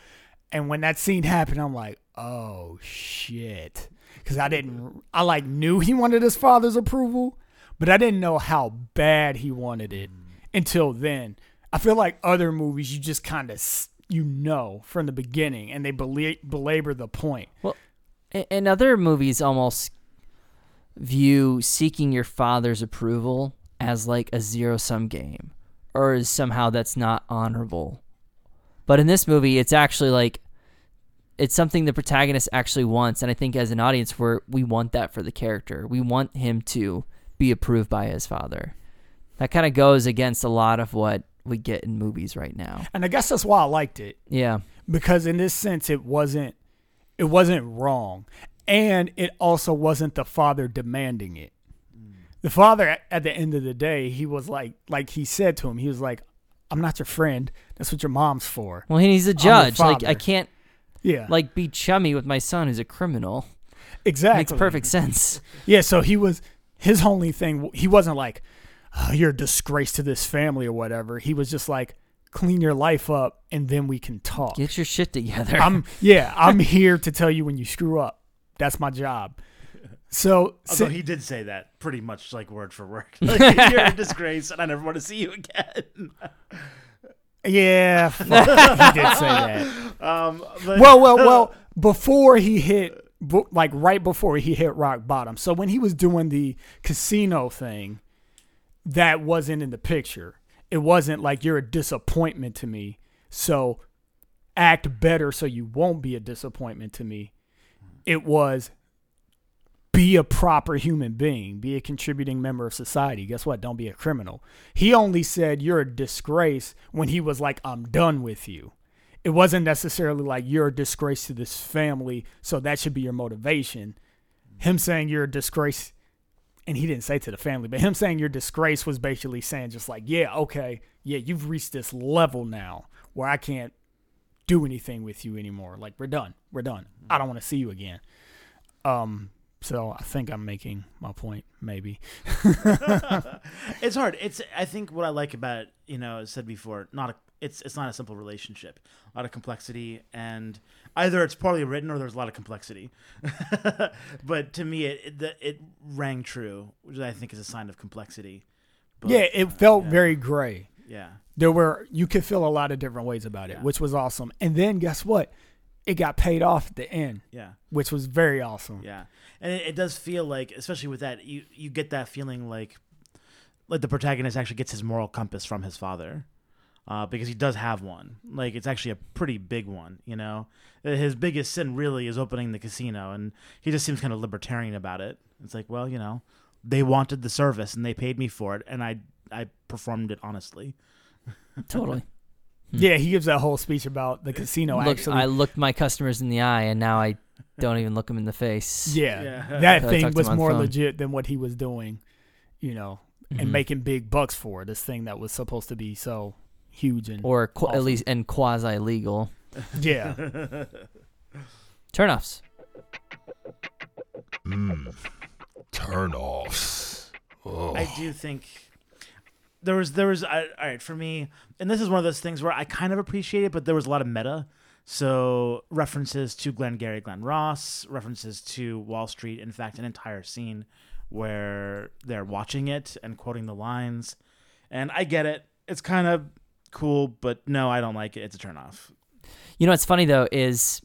And when that scene happened, I'm like, oh shit. Because I didn't, I like knew he wanted his father's approval, but I didn't know how bad he wanted it mm. until then. I feel like other movies, you just kind of, you know, from the beginning, and they belabor the point. A- And other movies almost view seeking your father's approval as like a zero sum game or as somehow that's not honorable. But in this movie, it's actually like it's something the protagonist actually wants, and I think as an audience, we're we want that for the character. We want him to be approved by his father. That kind of goes against a lot of what we get in movies right now. And I guess that's why I liked it. Yeah, because in this sense it wasn't it wasn't wrong and it also wasn't the father demanding it the father at- at the end of the day he was like like he said to him he was like i'm not your friend that's what your mom's for well, he's a judge. Like I can't yeah like be chummy with my son who's a criminal. exactly Makes perfect sense. yeah so he was his only thing he wasn't like oh, you're a disgrace to this family or whatever he was just like clean your life up and then we can talk Get your shit together. I'm yeah, I'm here to tell you when you screw up. That's my job. So, Although si- he did say that pretty much like word for word. Like, you're a disgrace, and I never want to see you again. yeah, fuck, he did say that. Um, but, Well, well, well. Before he hit, bu- like right before he hit rock bottom. So when he was doing the casino thing, that wasn't in the picture. It wasn't like you're a disappointment to me. So act better so you won't be a disappointment to me. It was be a proper human being, be a contributing member of society. Guess what? Don't be a criminal. He only said you're a disgrace when he was like, I'm done with you. It wasn't necessarily like you're a disgrace to this family, so that should be your motivation. Him saying you're a disgrace, and he didn't say to the family, but him saying your disgrace was basically saying just like, yeah, okay, yeah, you've reached this level now where I can't do anything with you anymore. Like we're done. We're done. I don't want to see you again. Um, so I think I'm making my point, maybe. it's hard. It's I think what I like about you know, as said before, not a it's it's not a simple relationship. A lot of complexity, and either it's poorly written or there's a lot of complexity. but to me, it it, the, it rang true, which I think is a sign of complexity. both. Yeah, it felt Yeah. very gray. Yeah. There were you could feel a lot of different ways about it, Yeah. which was awesome. And then guess what? It got paid off at the end, Yeah. which was very awesome. Yeah, and it, it does feel like, especially with that, you you get that feeling like, like the protagonist actually gets his moral compass from his father, uh, because he does have one. Like it's actually a pretty big one. You know, Uh, his biggest sin really is opening the casino, and he just seems kind of libertarian about it. It's like, well, you know, they wanted the service and they paid me for it, and I I performed it honestly. Totally. Yeah, he gives that whole speech about the casino Look, actually. I looked my customers in the eye, and now I don't even look them in the face. yeah, Yeah. that thing was more phone. legit than what he was doing, you know, and making big bucks for this thing that was supposed to be so huge and or qu- at least and quasi legal yeah. turnoffs. Mmm. Turn offs. Oh. I do think there was there was I, all right for me, and this is one of those things where I kind of appreciate it, but there was a lot of meta. So references to Glengarry Glen Ross, references to Wall Street. In fact, an entire scene where they're watching it and quoting the lines. And I get it; it's kind of cool, but no, I don't like it. It's a turnoff. You know what's funny though is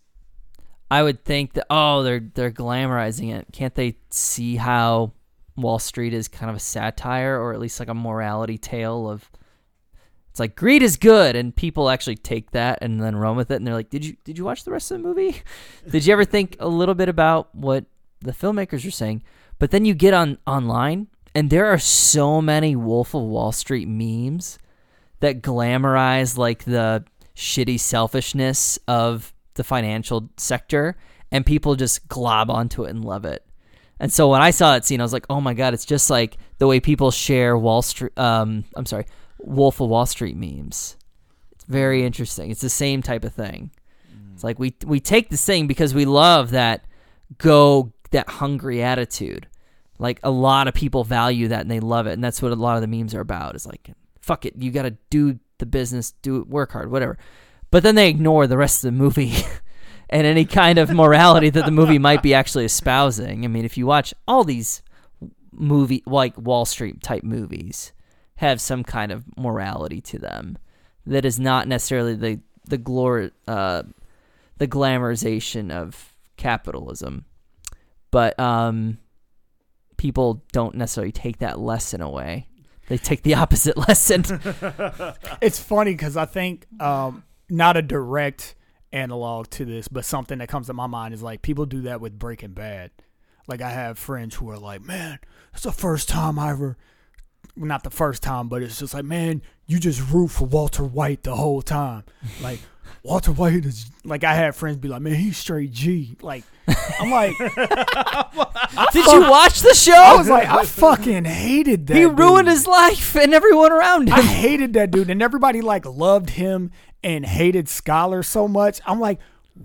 I would think that oh they're they're glamorizing it. Can't they see how Wall Street is kind of a satire or at least like a morality tale of it's like greed is good and people actually take that and then run with it and they're like did you did you watch the rest of the movie? did you ever think a little bit about what the filmmakers are saying? But then you get on online and there are so many Wolf of Wall Street memes that glamorize like the shitty selfishness of the financial sector and people just glob onto it and love it. And so when I saw that scene, I was like, "Oh my god, it's just like the way people share Wall Street um I'm sorry, Wolf of Wall Street memes." It's very interesting. It's the same type of thing. It's like we we take this thing because we love that go that hungry attitude. Like a lot of people value that and they love it, and that's what a lot of the memes are about. Is like, fuck it, you got to do the business, do it, work hard, whatever. But then they ignore the rest of the movie and any kind of morality that the movie might be actually espousing. I mean, if you watch all these movie like Wall Street type movies have some kind of morality to them that is not necessarily the the glor uh, the glamorization of capitalism, but um, people don't necessarily take that lesson away. They take the opposite lesson. it's funny because I think um, not a direct analog to this, but something that comes to my mind is like people do that with Breaking Bad. Like I have friends who are like, "Man, it's the first time I ever." Well, Not the first time, but it's just like, man, you just root for Walter White the whole time. Like, Walter White is like, I had friends be like, man, he's straight G. Like, I'm like, Did you watch the show? I was like, I fucking hated that. he ruined dude. his life and everyone around him. I hated that dude, and everybody like loved him and hated Skyler so much. I'm like,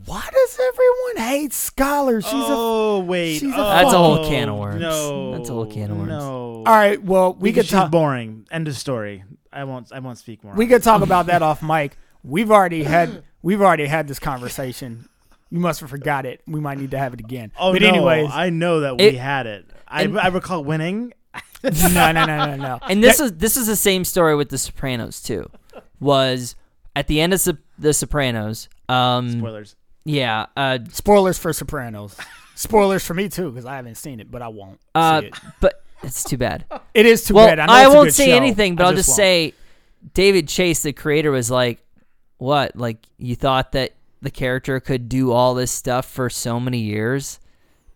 why does everyone hate Skyler? She's a oh wait, she's a oh, That's a whole can of worms. No, That's a whole can of worms. No. all right. Well, we because could talk. boring. End of story. I won't. I won't speak more. We could talk about that off mic. We've already had we've already had this conversation. You must have forgot it. We might need to have it again. Oh but no, anyways, I know that we It- had it. I, and- I recall winning. no, no, no, no, no. And this is this is the same story with The Sopranos too. Was at the end of The Sopranos. Um, Spoilers. Yeah. Uh, Spoilers for Sopranos. Spoilers for me too, because I haven't seen it, but I won't uh, see it. but it's too bad. It is too well, bad. I, I, won't say show. anything, but I I'll just say, David Chase, the creator, was like, "What? Like you thought that the character could do all this stuff for so many years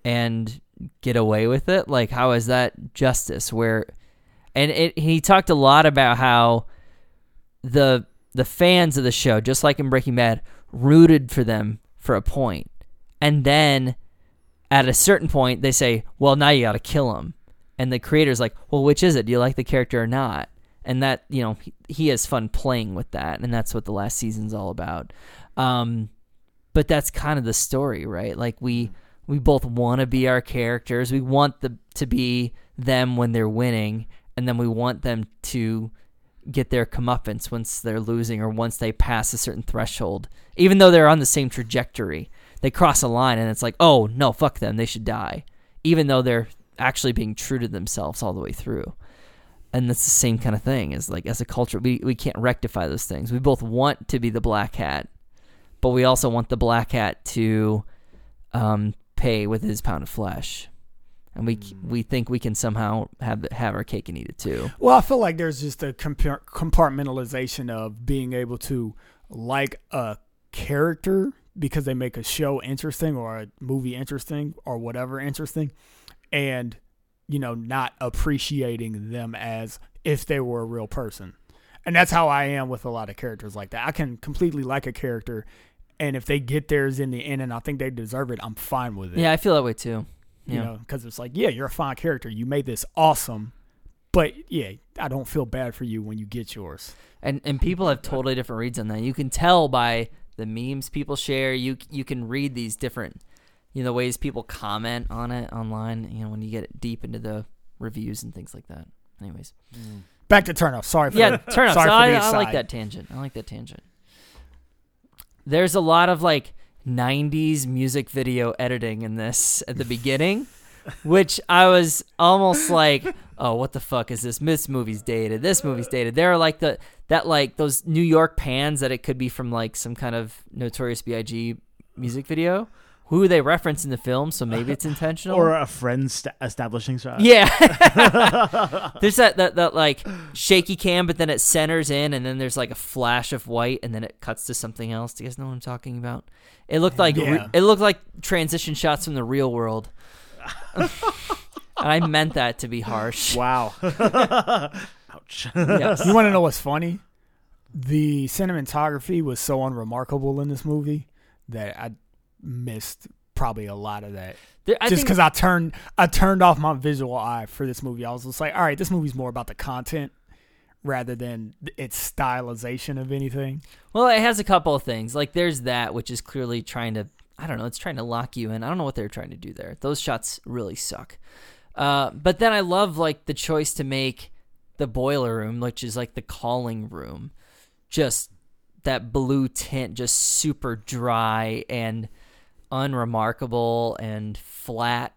and get away with it? Like, how is that justice?" Where, and it, he talked a lot about how the the fans of the show, just like in Breaking Bad, rooted for them for a point, and then at a certain point they say, "Well, now you got to kill him." and the creator's like, well, which is it? Do you like the character or not? And that you know he, he has fun playing with that, and that's what the last season's all about. Um, but that's kind of the story, right? Like we we both want to be our characters. We want the to be them when they're winning, and then we want them to get their comeuppance once they're losing or once they pass a certain threshold. Even though they're on the same trajectory, they cross a line, and it's like, oh no, fuck them, they should die. Even though they're actually being true to themselves all the way through. and that's the same kind of thing. As like as a culture, we we can't rectify those things. We both want to be the black hat, but we also want the black hat to um, pay with his pound of flesh, and we we think we can somehow have have our cake and eat it too. Well, I feel like there's just a compartmentalization of being able to like a character because they make a show interesting or a movie interesting or whatever interesting, and you know not appreciating them as if they were a real person. And that's how I am with a lot of characters like that. I can completely like a character, and if they get theirs in the end and I think they deserve it, I'm fine with it. Yeah, I feel that way too. You Yeah. know, because it's like, yeah, you're a fine character. You made this awesome, but yeah, I don't feel bad for you when you get yours. and and people have totally different reads on that. You can tell by the memes people share. You you can read these different, you know, the ways people comment on it online. You know, when you get deep into the reviews and things like that. Anyways, mm. Back to turn off. Sorry for yeah, the, turn off. Sorry So for I, I like that tangent. I like that tangent. There's a lot of like '90s music video editing in this at the beginning, which I was almost like, "Oh, what the fuck is this? This movie's dated. This movie's dated." There are like the that like those New York pans that it could be from like some kind of Notorious B.I.G. music video. Who they reference in the film, so maybe it's intentional. or a friend st- establishing shot. Yeah. there's that, that that like shaky cam, but then it centers in, and then there's like a flash of white, and then it cuts to something else. Do you guys know what I'm talking about? It looked like re- it looked like transition shots from the real world. and I meant that to be harsh. Wow. Ouch. Yes. You want to know what's funny? The cinematography was so unremarkable in this movie that I missed probably a lot of that. There- just because I turned I turned off my visual eye for this movie. I was just like, all right, this movie's more about the content rather than its stylization of anything. Well, it has a couple of things. Like there's that, which is clearly trying to I don't know, it's trying to lock you in. I don't know what they're trying to do there. Those shots really suck. Uh, but then I love like the choice to make the boiler room, which is like the calling room, just that blue tint, just super dry and unremarkable and flat.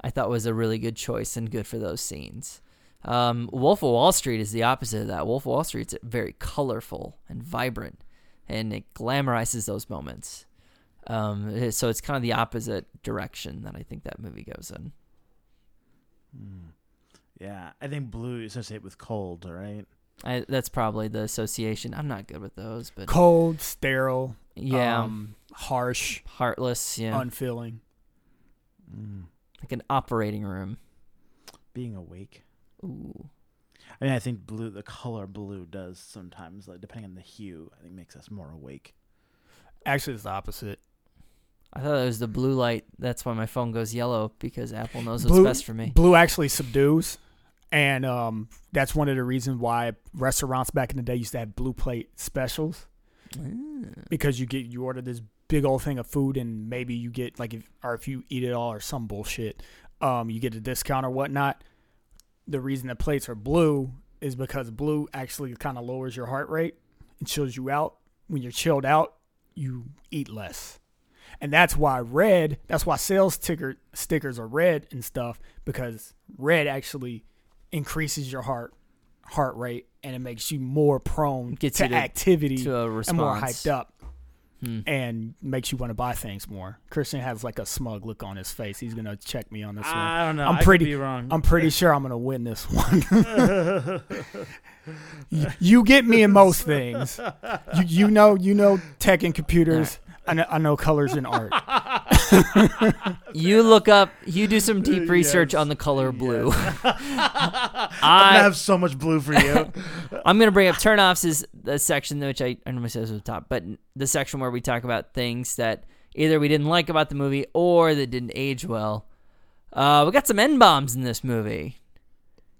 I thought was a really good choice and good for those scenes. Um, Wolf of Wall Street is the opposite of that. Wolf of Wall Street's very colorful and vibrant, and it glamorizes those moments. Um, so it's kind of the opposite direction that I think that movie goes in. yeah, I think blue you associate with cold, right? I, that's probably the association. I'm not good with those, but Cold, sterile, yeah, um, harsh, heartless. Yeah, unfeeling. like an operating room. Being awake. Ooh, I mean, I think blue, the color blue does sometimes, like depending on the hue, I think makes us more awake. Actually, it's the opposite. I thought it was the blue light. That's why my phone goes yellow because Apple knows what's Blue- best for me. Blue actually subdues, and um, that's one of the reasons why restaurants back in the day used to have blue plate specials because you get you order this big old thing of food and maybe you get like if or if you eat it all or some bullshit, um, you get a discount or whatnot. The reason the plates are blue is because blue actually kind of lowers your heart rate and chills you out. When you're chilled out, you eat less. And that's why red, that's why sales ticker stickers are red and stuff because red actually increases your heart heart rate and it makes you more prone Gets to, you to- activity to a and more hyped up Hmm. and makes you want to buy things more. Christian has like a smug look on his face. He's gonna check me on this one. I don't know. I'm I could pretty- be wrong. I'm pretty sure I'm gonna win this one. you, you get me in most things. You, you know, you know tech and computers. I know, I know colors in art. You look up. You do some deep research Yes. on the color blue. I'm I have so much blue for you. I'm gonna bring up turnoffs is the section which I I normally say is at the top, but the section where we talk about things that either we didn't like about the movie or that didn't age well. Uh, we got some n bombs in this movie.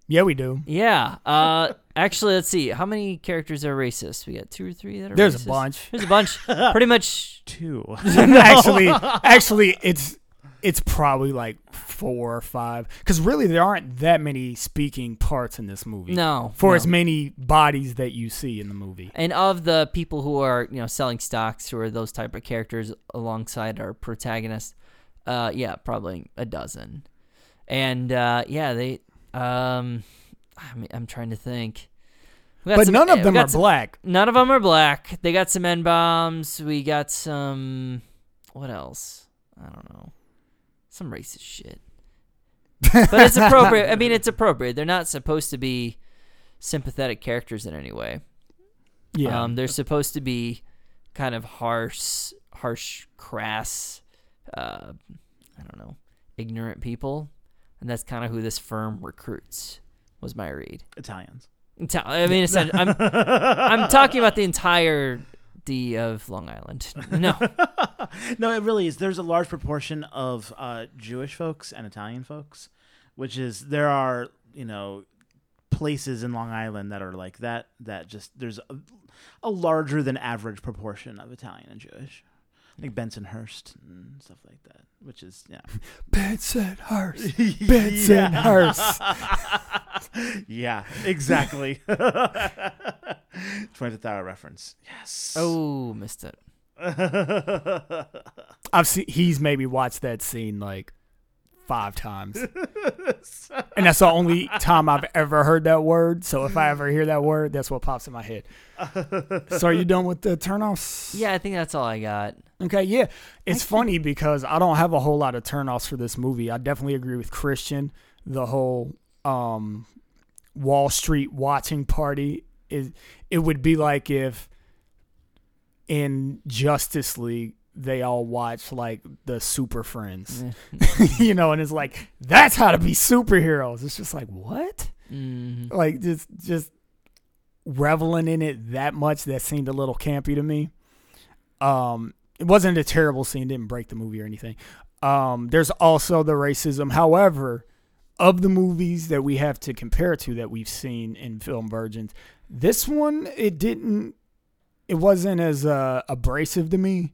Yeah, we do. Yeah. Uh, actually, let's see. How many characters are racist? We got two or three that are. There's racist? a bunch. There's a bunch. Pretty much. Two. actually, actually, it's it's probably like four or five because really there aren't that many speaking parts in this movie. No. for no. as many bodies that you see in the movie. And of the people who are, you know, selling stocks who are those type of characters alongside our protagonist, uh, yeah, probably a dozen. And uh, yeah, they, um, I mean, I'm trying to think. We got But some- none eh, of them got are some- black. None of them are black. They got some N bombs. We got some. What else? I don't know. Some racist shit. But it's appropriate. I mean, it's appropriate. They're not supposed to be sympathetic characters in any way. Yeah. Um, they're supposed to be kind of harsh, harsh, crass. Uh, I don't know, ignorant people, and that's kind of who this firm recruits. Was my read. Italians. Ita- I mean, I'm I'm talking about the entire D of Long Island. No, no, it really is. There's a large proportion of uh, Jewish folks and Italian folks, which is there are you know places in Long Island that are like that. That just there's a, a larger than average proportion of Italian and Jewish, like Bensonhurst and stuff like that. Which is yeah, Bensonhurst. Bensonhurst. yeah, exactly. Twentieth hour reference. Yes. oh, missed it. I've seen he's maybe watched that scene like five times. and that's the only time I've ever heard that word. So if I ever hear that word, that's what pops in my head. so are you done with the turnoffs? Yeah, I think that's all I got. Okay, yeah. It's funny because I don't have a whole lot of turnoffs for this movie. I definitely agree with Christian. The whole um, Wall Street watching party is it would be like if in Justice League they all watch like the Super Friends. you know, and it's like that's how to be superheroes. It's just like, what? hmm like just just reveling in it that much that seemed a little campy to me. Um it wasn't a terrible scene. Didn't break the movie or anything. Um there's also the racism. However of the movies that we have to compare to that we've seen in film virgins this one it didn't it wasn't as uh, abrasive to me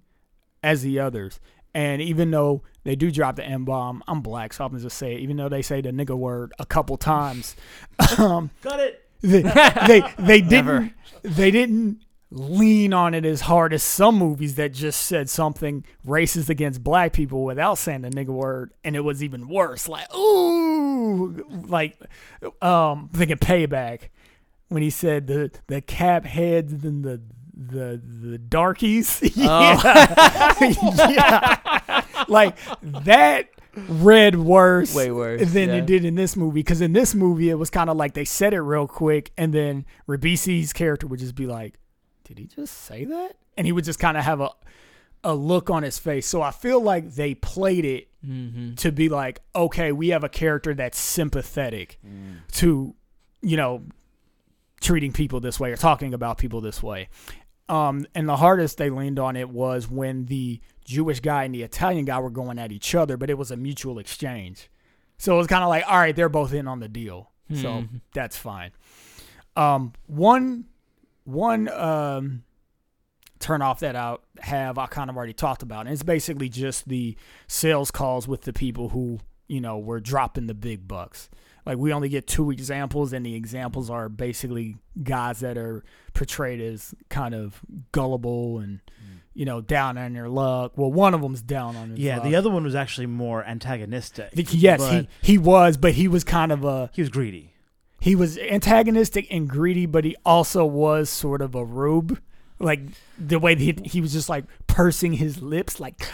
as the others and even though they do drop the M bomb, I'm black, so I'm gonna just say it. Even though they say the nigga word a couple times, um, Got it. they they, they didn't they didn't lean on it as hard as some movies that just said something racist against black people without saying the nigga word, and it was even worse. Like ooh, like um, thinking payback when he said the the cap heads and the the the darkies. yeah. yeah. Like that read worse Way worse, than yeah. it did in this movie. Because in this movie, it was kind of like they said it real quick, and then Ribisi's character would just be like, "Did he just say that?" And he would just kind of have a a look on his face. So I feel like they played it hmm to be like, okay, we have a character that's sympathetic to, you know, treating people this way or talking about people this way. Um, and the hardest they leaned on it was when the Jewish guy and the Italian guy were going at each other, but it was a mutual exchange. So it was kind of like, all right, they're both in on the deal. So Mhm. that's fine. Um, one, one, um, turn off that I have I kind of already talked about. And it's basically just the sales calls with the people who, you know, were dropping the big bucks. Like we only get two examples and the examples are basically guys that are portrayed as kind of gullible and mm. you know, down on their luck. Well, one of them's down on his Yeah, luck. the other one was actually more antagonistic. Yes, but he he was, but he was kind of a he was greedy. he was antagonistic and greedy, but he also was sort of a rube. Like the way that he, he was just like pursing his lips, like,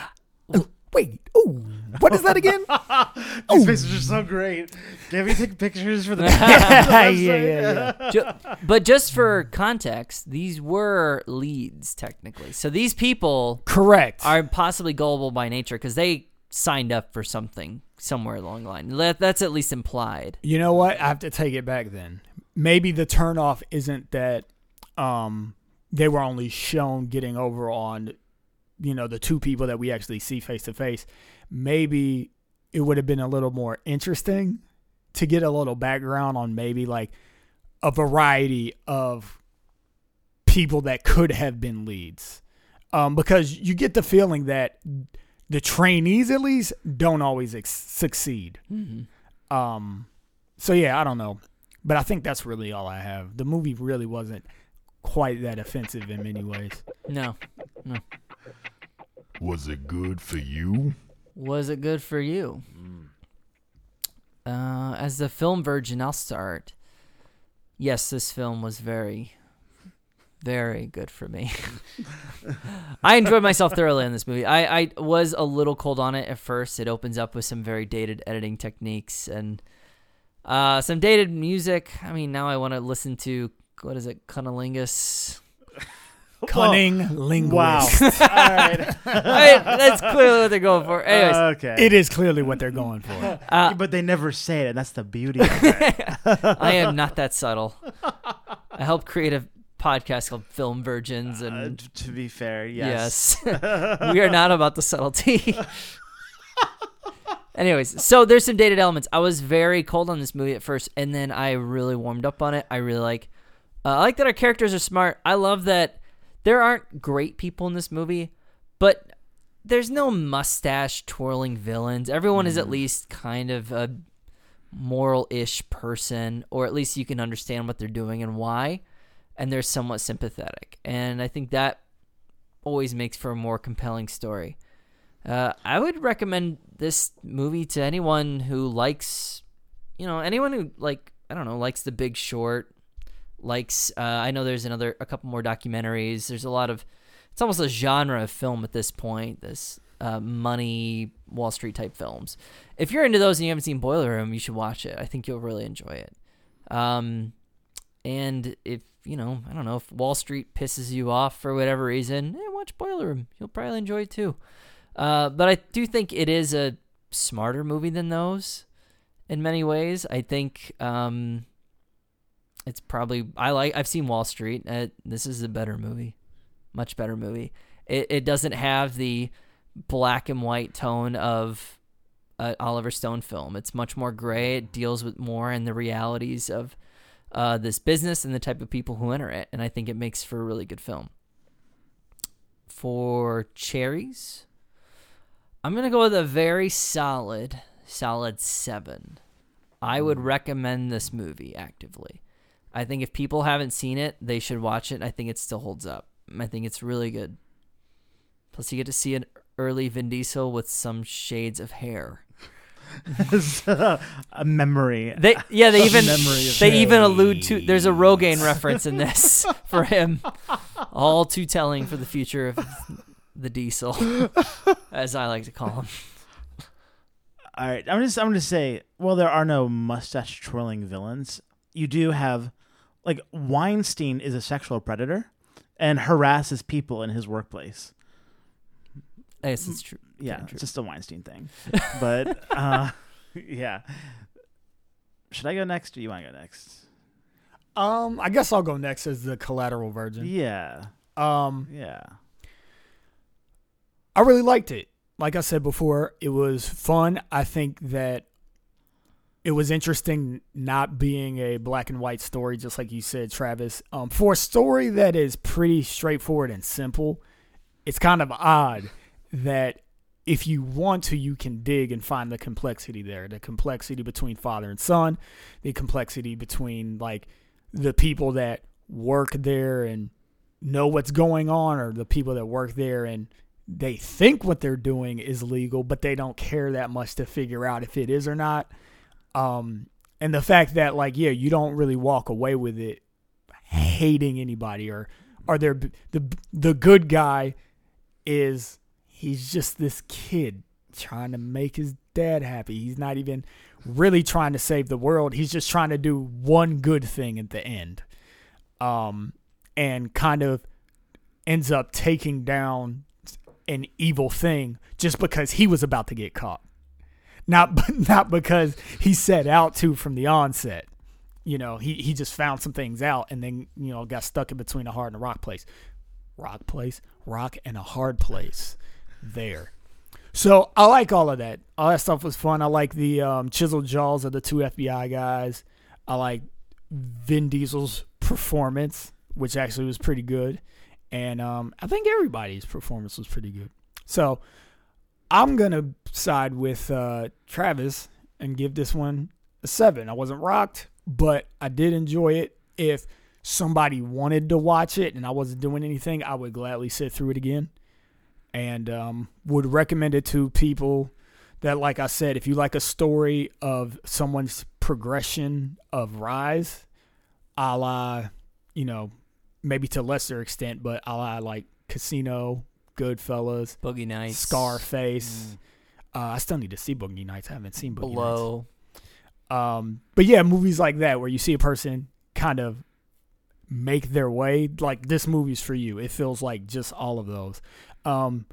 wait, oh, what is that again? These faces are so great. Can we take pictures for the? yeah, yeah, yeah, yeah. Ju- but just for context, these were leads technically. So these people Correct. are possibly gullible by nature because they signed up for something somewhere along the line. That, that's at least implied. You know what? I have to take it back then. Maybe the turnoff isn't that um they were only shown getting over on you know the two people that we actually see face to face. Maybe it would have been a little more interesting to get a little background on maybe like a variety of people that could have been leads. Um, because you get the feeling that the trainees at least don't always ex- succeed. Mm-hmm. Um, so yeah, I don't know, but I think that's really all I have. The movie really wasn't quite that offensive in many ways. No. Was it good for you? Was it good for you? Uh, as the film virgin, I'll start. yes, this film was very, very good for me. I enjoyed myself thoroughly in this movie. I, I was a little cold on it at first. It opens up with some very dated editing techniques and uh, some dated music. I mean, now I want to listen to what is it, Cunnilingus? Cunning linguist. Wow. All right. I- that's clearly what they're going for. Anyways, okay. It is clearly what they're going for. uh, but they never say it. And that's the beauty of it. I am not that subtle. I help create a podcast called Film Virgins, Uh, and t- to be fair, yes. yes, we are not about the subtlety. Anyways, so there's some dated elements. I was very cold on this movie at first, and then I really warmed up on it. I really like. Uh, I like that our characters are smart. I love that there aren't great people in this movie, but there's no mustache twirling villains. Everyone is at least kind of a moral-ish person, or at least you can understand what they're doing and why, and they're somewhat sympathetic. And I think that always makes for a more compelling story. Uh, I would recommend this movie to anyone who likes, you know, anyone who like I don't know likes The Big Short, likes. Uh, I know there's another a couple more documentaries. There's a lot of. It's almost a genre of film at this point. This uh, money Wall Street type films. If you're into those and you haven't seen Boiler Room, you should watch it. I think you'll really enjoy it. Um, and if you know, I don't know if Wall Street pisses you off for whatever reason, eh, watch Boiler Room. You'll probably enjoy it too. Uh, but I do think it is a smarter movie than those in many ways. I think um, it's probably I like. I've seen Wall Street. Uh, this is a better movie, much better movie. It it doesn't have the black and white tone of an Oliver Stone film. It's much more gray. It deals with more and the realities of uh, this business and the type of people who enter it, and I think it makes for a really good film. For cherries, I'm gonna go with a very solid, solid seven. I would recommend this movie actively. I think if people haven't seen it, they should watch it. I think it still holds up. I think it's really good. Plus, you get to see an early Vin Diesel with some shades of hair. a memory. They yeah, they even they even allude to there's a Rogaine reference in this for him. All too telling for the future of the Diesel, as I like to call him. All right, I'm just I'm going to say, well, there are no mustache twirling villains. You do have, like Weinstein is a sexual predator, and harasses people in his workplace. I guess it's true. Yeah, True. it's just a Weinstein thing. but uh, yeah, should I go next, or you want to go next? Um, I guess I'll go next as the collateral virgin. Yeah, Um, yeah. I really liked it. Like I said before, it was fun. I think that it was interesting not being a black and white story, just like you said, Travis. Um, for a story that is pretty straightforward and simple, it's kind of odd that if you want to, you can dig and find the complexity there. The complexity between father and son, the complexity between like the people that work there and know what's going on, or the people that work there and they think what they're doing is legal, but they don't care that much to figure out if it is or not. Um, and the fact that like, yeah, you don't really walk away with it hating anybody or or they're the the good guy is he's just this kid trying to make his dad happy. He's not even really trying to save the world. He's just trying to do one good thing at the end. Um and kind of ends up taking down an evil thing just because he was about to get caught. Not not because he set out to from the onset. You know, he he just found some things out and then, you know, got stuck in between a hard and a rock place. Rock place, rock and a hard place there. So I like all of that. All that stuff was fun. I like the um, chiseled jaws of the two FBI guys. I like Vin Diesel's performance, which actually was pretty good. And um, I think everybody's performance was pretty good. So I'm to side with uh, Travis and give this one a seven. I wasn't rocked, but I did enjoy it. If somebody wanted to watch it and I wasn't doing anything, I would gladly sit through it again and um, would recommend it to people that, like I said, if you like a story of someone's progression of rise, a la, you know, maybe to lesser extent, but a la like Casino, Goodfellas, Boogie Nights, Scarface. Uh, I still need to see Boogie Nights. I haven't seen Boogie Nights. Below. Um, but yeah, movies like that where you see a person kind of make their way, like this movie's for you. It feels like just all of those. Um,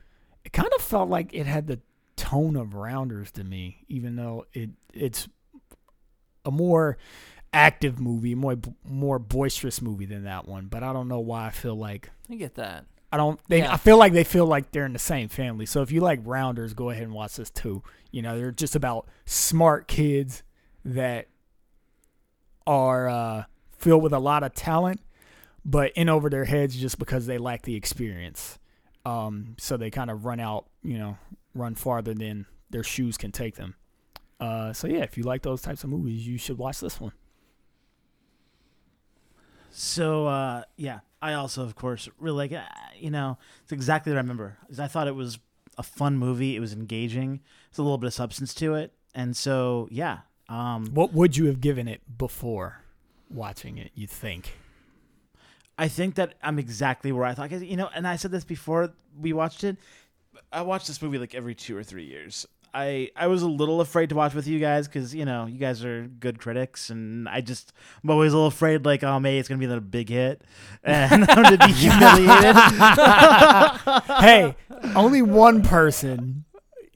it kind of felt like it had the tone of Rounders to me, even though it it's a more active movie, more more boisterous movie than that one. But I don't know why I feel like I get that. I don't. They, Yeah. I feel like they feel like they're in the same family. So if you like Rounders, go ahead and watch this too. You know, they're just about smart kids that are uh, filled with a lot of talent, but in over their heads just because they lack the experience. Um, so they kind of run out, you know, run farther than their shoes can take them. Uh, so yeah, if you like those types of movies, you should watch this one. So uh, yeah, I also, of course, really like. Uh, you know, it's exactly what I remember. I thought it was a fun movie. It was engaging. It's a little bit of substance to it, and so yeah. Um, What would you have given it before watching it? You think? I think that I'm exactly where I thought. you know, and I said this before we watched it. I watch this movie like every two or three years. I I was a little afraid to watch with you guys because you know you guys are good critics, and I just I'm always a little afraid like oh maybe it's gonna be the big hit, and I'm gonna be humiliated. hey, only one person,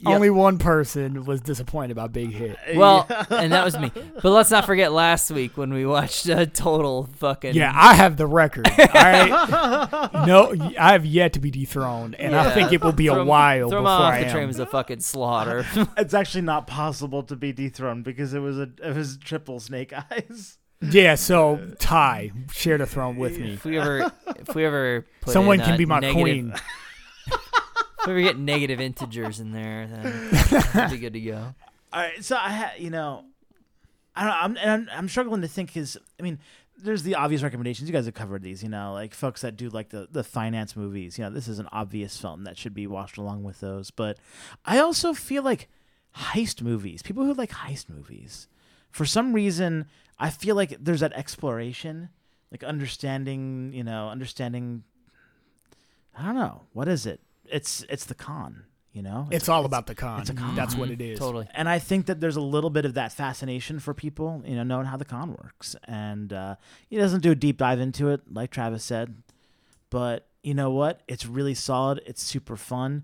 Yep. only one person was disappointed about Big Hit. Well, and that was me. But let's not forget last week when we watched a total fucking Yeah, I have the record. All right, no, I have yet to be dethroned, and I think it will be a Throw him- while Throw him before off I the am. train was a fucking slaughter. it's actually not possible to be dethroned because it was a it was triple snake eyes. Yeah, so Ty, share the throne with me. if we ever, if we ever, put Someone in, can uh, be my negative- queen. If we get negative integers in there, then it'll be good to go. All right, so I had you know, I don't I'm and I'm, I'm struggling to think because I mean, there's the obvious recommendations. You guys have covered these, you know, like folks that do like the the finance movies. You know, this is an obvious film that should be watched along with those. But I also feel like heist movies, people who like heist movies, for some reason, I feel like there's that exploration, like understanding, you know, understanding. I don't know what is it. It's it's the con, you know. It's all about the con. it's a con. That's what it is. Totally. and I think that there's a little bit of that fascination for people, you know, knowing how the con works. And uh, he doesn't do a deep dive into it, like Travis said, but you know what? It's really solid. It's super fun.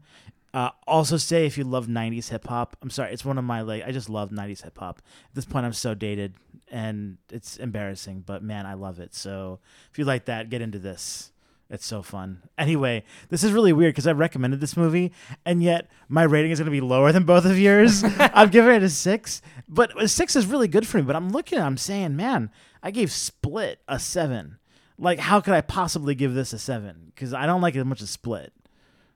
Uh, also, say if you love '90s hip hop, I'm sorry, it's one of my like I just love '90s hip hop. At this point, I'm so dated, and it's embarrassing, but man, I love it. So if you like that, get into this. It's so fun. Anyway, this is really weird because I recommended this movie, and yet my rating is going to be lower than both of yours. I'm giving it a six, but a six is really good for me. But I'm looking, I'm saying, man, I gave Split a seven. Like, how could I possibly give this a seven? Because I don't like it as much as Split.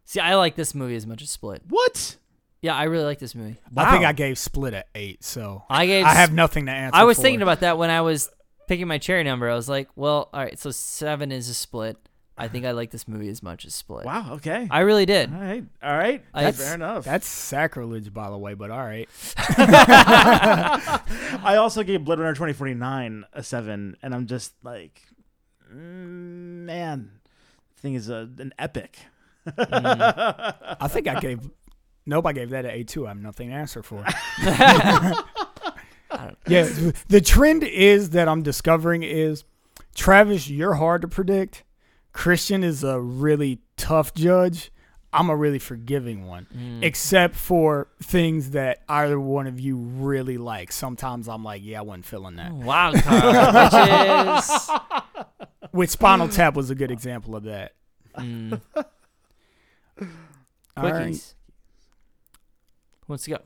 See, I like this movie as much as Split. What? Yeah, I really like this movie. I think I gave Split at eight, so I gave. I have nothing to answer. I was for. thinking about that when I was picking my cherry number. I was like, well, all right, so seven is a Split. I think I like this movie as much as Split. Wow. Okay. I really did. all right. All right. I- That's fair enough. That's sacrilege, by the way, but all right. I also gave Blade Runner 2049 a seven, and I'm just like, mm, man, the thing is a, an epic. I think I gave. Nope, I gave that an eight too. I have nothing to answer for. yeah, the trend is that I'm discovering is Travis, you're hard to predict. Christian is a really tough judge. I'm a really forgiving one, Mm. except for things that either one of you really like. Sometimes I'm like, yeah, I wasn't feeling that. Wild card, bitches. With Spinal Tap was a good example of that. Mm. All right. Who wants to go?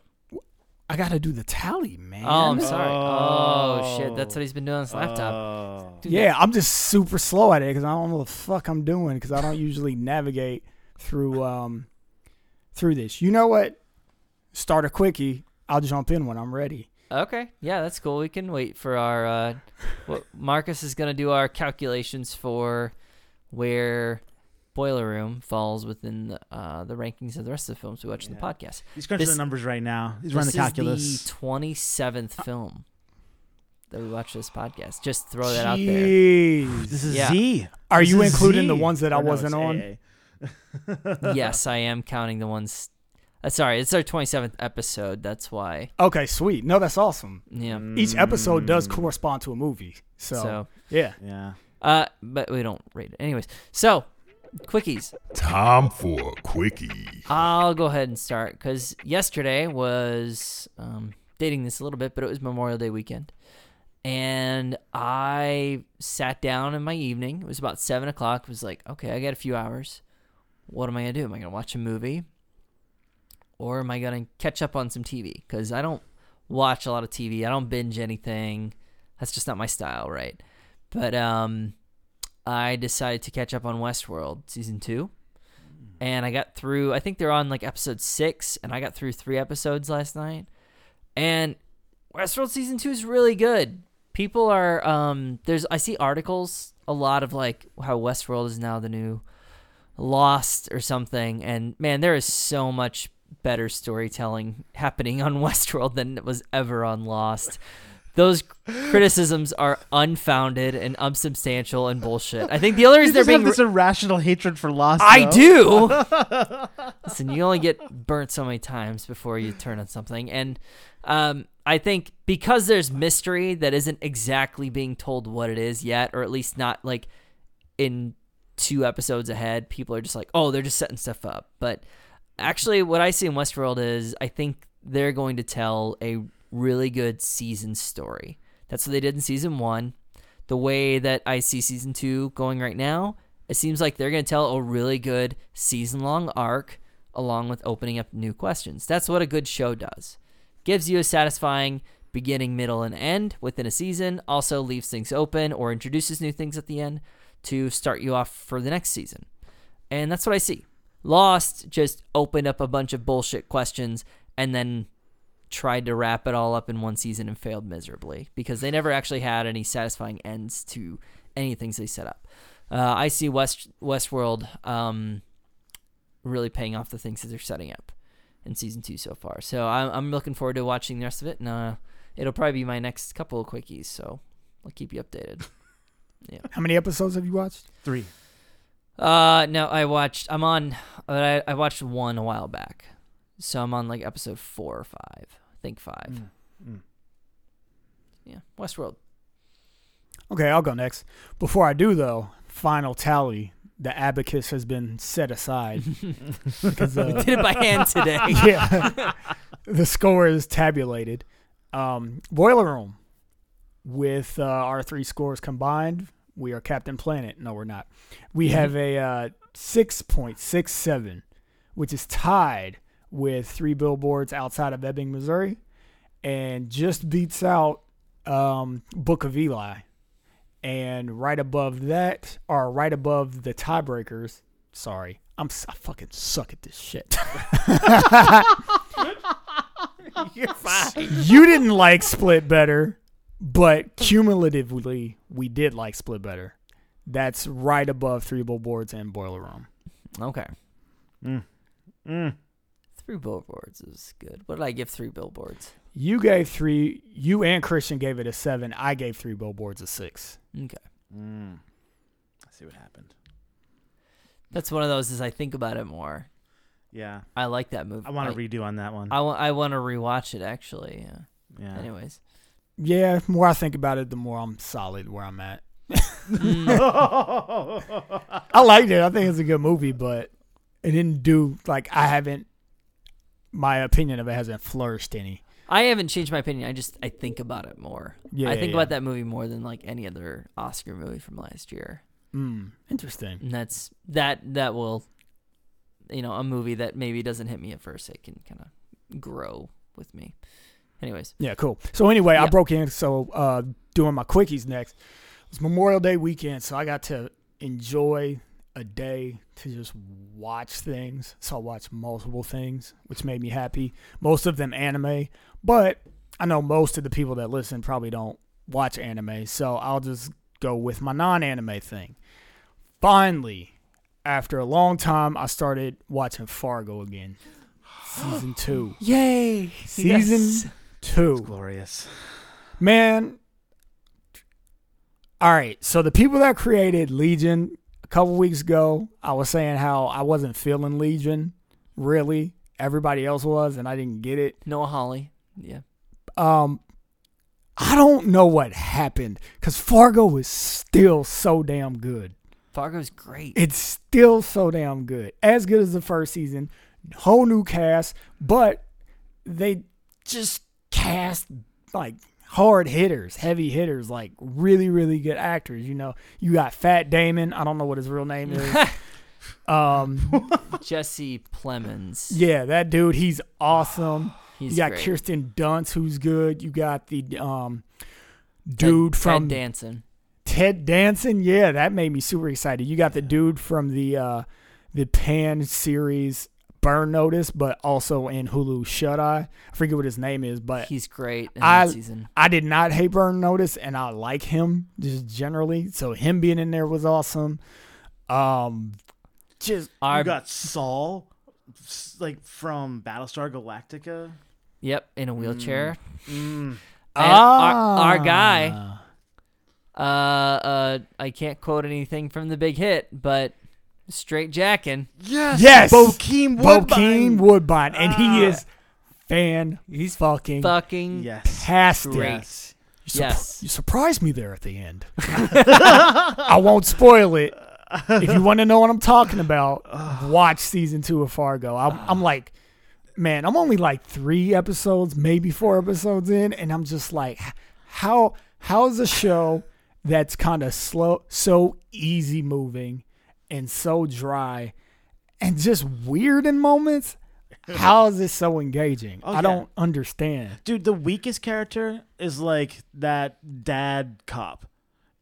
I gotta do the tally, man. Oh, I'm sorry. Oh. Oh, shit. That's what he's been doing on his laptop. Oh. Dude, Yeah, I'm just super slow at it because I don't know what the fuck I'm doing because I don't usually navigate through um through this. You know what? Start a quickie. I'll jump in when I'm ready. Okay. Yeah, that's cool. We can wait for our. Uh, what Marcus is going to do our calculations for where Boiler Room falls within the, uh, the rankings of the rest of the films we watch in the podcast. He's crunching the numbers right now. He's running the calculus. is the 27th film that we watch this podcast. Just throw that out there. Jeez. This is Yeah. Z. Are This you is including the ones that I Or no, wasn't it's on? Yes, I am counting the ones. Uh, sorry, it's our 27th episode. That's why. Okay, sweet. No, that's awesome. Yeah. Each episode does Mm. correspond to a movie. So, So, yeah. Yeah. uh, but we don't rate it. Anyways, so quickies. Time for a quickie. I'll go ahead and start because yesterday was um, dating this a little bit, but it was Memorial Day weekend, and I sat down in my evening. It was about seven o'clock. Was like, okay, I got a few hours. What am I gonna do? Am I gonna watch a movie, or am I gonna catch up on some TV? Because I don't watch a lot of TV. I don't binge anything. That's just not my style, right? But um, I decided to catch up on Westworld season two and I got through. I think they're on like episode six, and I got through three episodes last night. And Westworld season two is really good. People are um, there's I see articles a lot of like how Westworld is now the new Lost or something, and man, there is so much better storytelling happening on Westworld than it was ever on Lost. Those criticisms are unfounded and unsubstantial and bullshit. I think the only reason they're being this irrational hatred for Lost. I do. Listen, you only get burnt so many times before you turn on something, and um, I think because there's mystery that isn't exactly being told what it is yet, or at least not like in two episodes ahead, people are just like, oh, they're just setting stuff up. But actually, what I see in Westworld is I think they're going to tell a really good season story. That's what they did in season one. The way that I see season two going right now, it seems like they're going to tell a really good season long arc along with opening up new questions. That's what a good show does. Gives you a satisfying beginning, middle, and end within a season, also leaves things open or introduces new things at the end to start you off for the next season. And that's what I see. Lost just opened up a bunch of bullshit questions and then tried to wrap it all up in one season and failed miserably because they never actually had any satisfying ends to any things they set up. Uh, I see West Westworld um, really paying off the things that they're setting up in season two so far. So I'm, I'm looking forward to watching the rest of it, and uh, it'll probably be my next couple of quickies. So I'll keep you updated. Yeah. How many episodes have you watched? Three. Uh, no, I watched. I'm on. I, I watched one a while back, so I'm on like episode four or five. I think five. Mm, mm. Yeah, Westworld. Okay, I'll go next. Before I do, though, final tally. The abacus has been set aside. because, We uh, did it by hand today. yeah. the score is tabulated. Um, Boiler Room, with uh, our three scores combined, we are Captain Planet. No, we're not. We have a uh, 6.67, which is tied with three billboards outside of Ebbing, Missouri, and just beats out um, Book of Eli. And right above that, or right above the tiebreakers, sorry, I'm s- I fucking suck at this shit. You're fine. you didn't like Split better, but cumulatively, we did like Split better. That's right above Three Billboards and Boiler Room. Okay. Mm. Mm. Three billboards is good. What did I give three billboards? You gave three, you and Christian gave it a seven. I gave Three Billboards a six. Okay. Mm. I see what happened. That's one of those as I think about it more. Yeah. I like that movie. I want to redo on that one. I want I want to rewatch it actually. Yeah. yeah. Anyways. Yeah, the more I think about it, the more I'm solid where I'm at. Mm, I liked it. I think it's a good movie, but it didn't do like I haven't. My opinion of it hasn't flourished any. I haven't changed my opinion. I just I think about it more. Yeah, I think yeah. about that movie more than like any other Oscar movie from last year. Mm, interesting. And that's that that will you know, a movie that maybe doesn't hit me at first, it can kind of grow with me. Anyways, Yeah, cool. So anyway, I broke in. So uh, doing my quickies next. It's Memorial Day weekend, so I got to enjoy a day to just watch things. So I watched multiple things, which made me happy. Most of them anime, but I know most of the people that listen probably don't watch anime, so I'll just go with my non-anime thing. Finally, after a long time, I started watching Fargo again, season two. Yay! Season two. Glorious. Man, All right, so the people that created Legion a couple weeks ago, I was saying how I wasn't feeling Legion, really. Everybody else was, and I didn't get it. Noah Hawley. Yeah. Um, I don't know what happened because Fargo is still so damn good. Fargo's great. It's still so damn good, as good as the first season. Whole new cast, but they just cast like hard hitters, heavy hitters, like really, really good actors. You know, you got Fat Damon. I don't know what his real name is. um, Jesse Plemons. yeah, that dude, he's awesome. He's you got great. Kirsten Dunst, who's good. You got the um, dude Ted from Ted Danson. Ted Danson. Yeah, that made me super excited. You got the dude from the uh, the Pan series Burn Notice, but also in Hulu Shut Eye. I forget what his name is, but He's great in I- that season. I did not hate Burn Notice, and I like him just generally. So him being in there was awesome. Um, just I got Saul, like from Battlestar Galactica. yep, in a wheelchair. Mm. And our, our guy, Ah. uh, uh, I can't quote anything from the big hit, but straight jacking. Yes, Yes! Bokeem Woodbine. Bokeem Woodbine, and he Ah. is fan. He's fucking Fucking Yes, fantastic. yes. You, surp- Yes. you surprised me there at the end. I won't spoil it. If you want to know what I'm talking about, watch season two of Fargo. I'm, I'm like, man, I'm only like three episodes, maybe four episodes in, and I'm just like, how how is a show that's kind of slow, so easy moving, and so dry, and just weird in moments? How is this so engaging? Oh, I yeah. don't understand. Dude, the weakest character is like that dad cop,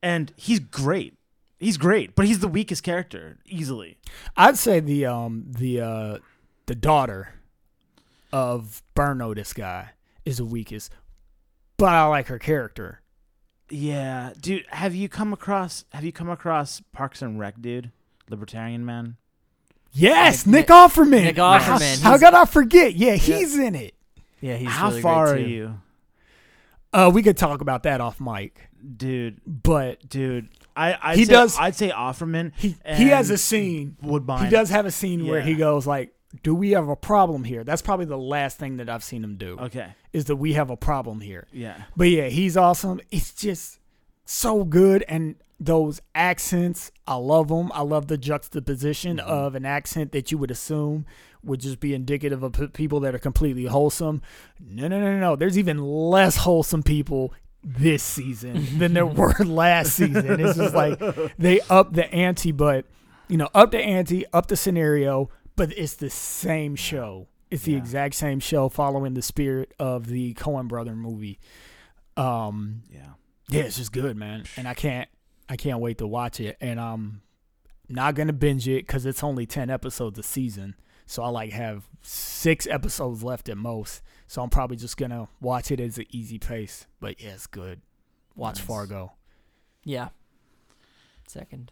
and he's great. He's great, but he's the weakest character easily. I'd say the um the uh the daughter of Burn Notice guy is the weakest, but I like her character. Yeah, dude. Have you come across Have you come across Parks and Rec, dude? Libertarian man. Yes, Nick- Nick, Offerman. Nick Offerman, How, he's- could I forget? Yeah, he's in it. yeah. He's How really far great are too. you, Uh, we could talk about that off mic, dude? but Dude, I I'd He say, does- I'd say Offerman. he he has a scene. Woodbine. He does have a scene where he goes like, "Do we have a problem here?" That's probably the last thing that I've seen him do. Okay. Is that we have a problem here? Yeah. But yeah, he's awesome. It's just so good, and those accents, I love them. I love the juxtaposition Mm-hmm. of an accent that you would assume would just be indicative of p- people that are completely wholesome. No, no, no, no. There's even less wholesome people this season than there were last season. It's just like they up the ante, but you know, up the ante, up the scenario, but it's the same show. It's the Yeah. exact same show following the spirit of the Coen brother movie. Um Yeah. yeah, it's just good, man. And I can't I can't wait to watch it. And I'm not gonna binge it because it's only ten episodes a season. So I like have six episodes left at most. So I'm probably just gonna watch it as an easy pace. But yeah, it's good. Watch Nice. Fargo. Yeah. Second.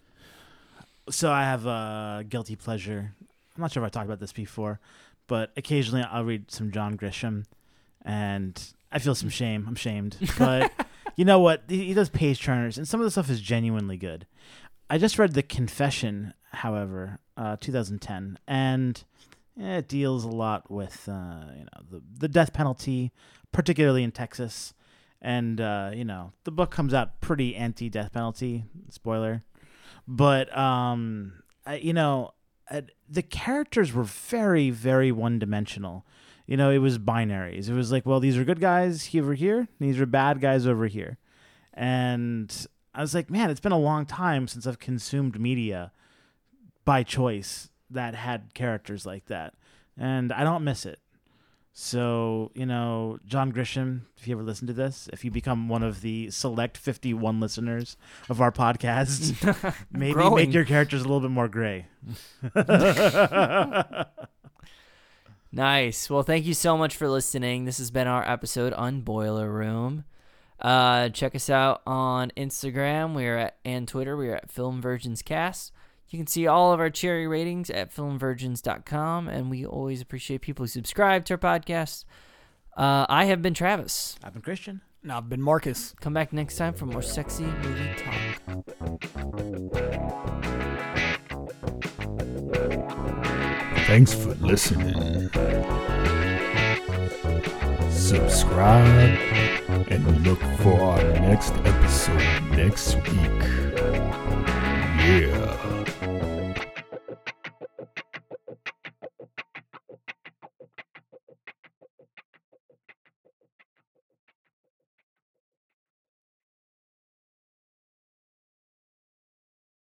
So I have a guilty pleasure. I'm not sure if I talked about this before, but occasionally I'll read some John Grisham, and I feel some shame. I'm shamed, but you know what? He, does page turners, and some of the stuff is genuinely good. I just read The Confession, however, uh, 2010, and it deals a lot with uh, you know the the death penalty, particularly in Texas, and uh, you know the book comes out pretty anti-death penalty. Spoiler, but um, I, you know uh, the characters were very very one-dimensional. You know, it was binaries. It was like, well, these are good guys over here, these are bad guys over here, and I was like, man, it's been a long time since I've consumed media by choice that had characters like that, and I don't miss it. So, you know, John Grisham, if you ever listen to this, if you become one of the select 51 listeners of our podcast, maybe Growing. make your characters a little bit more gray. Nice. Well, thank you so much for listening. This has been our episode on Boiler Room. Uh, check us out on Instagram. We are at and Twitter. We are at Film Virgins Cast. You can see all of our cherry ratings at filmvirgins.com, and we always appreciate people who subscribe to our podcast. Uh, I have been Travis. I've been Christian. And I've been Marcus. Come back next time for more sexy movie talk. Thanks for listening. Subscribe and look for our next episode next week. Yeah.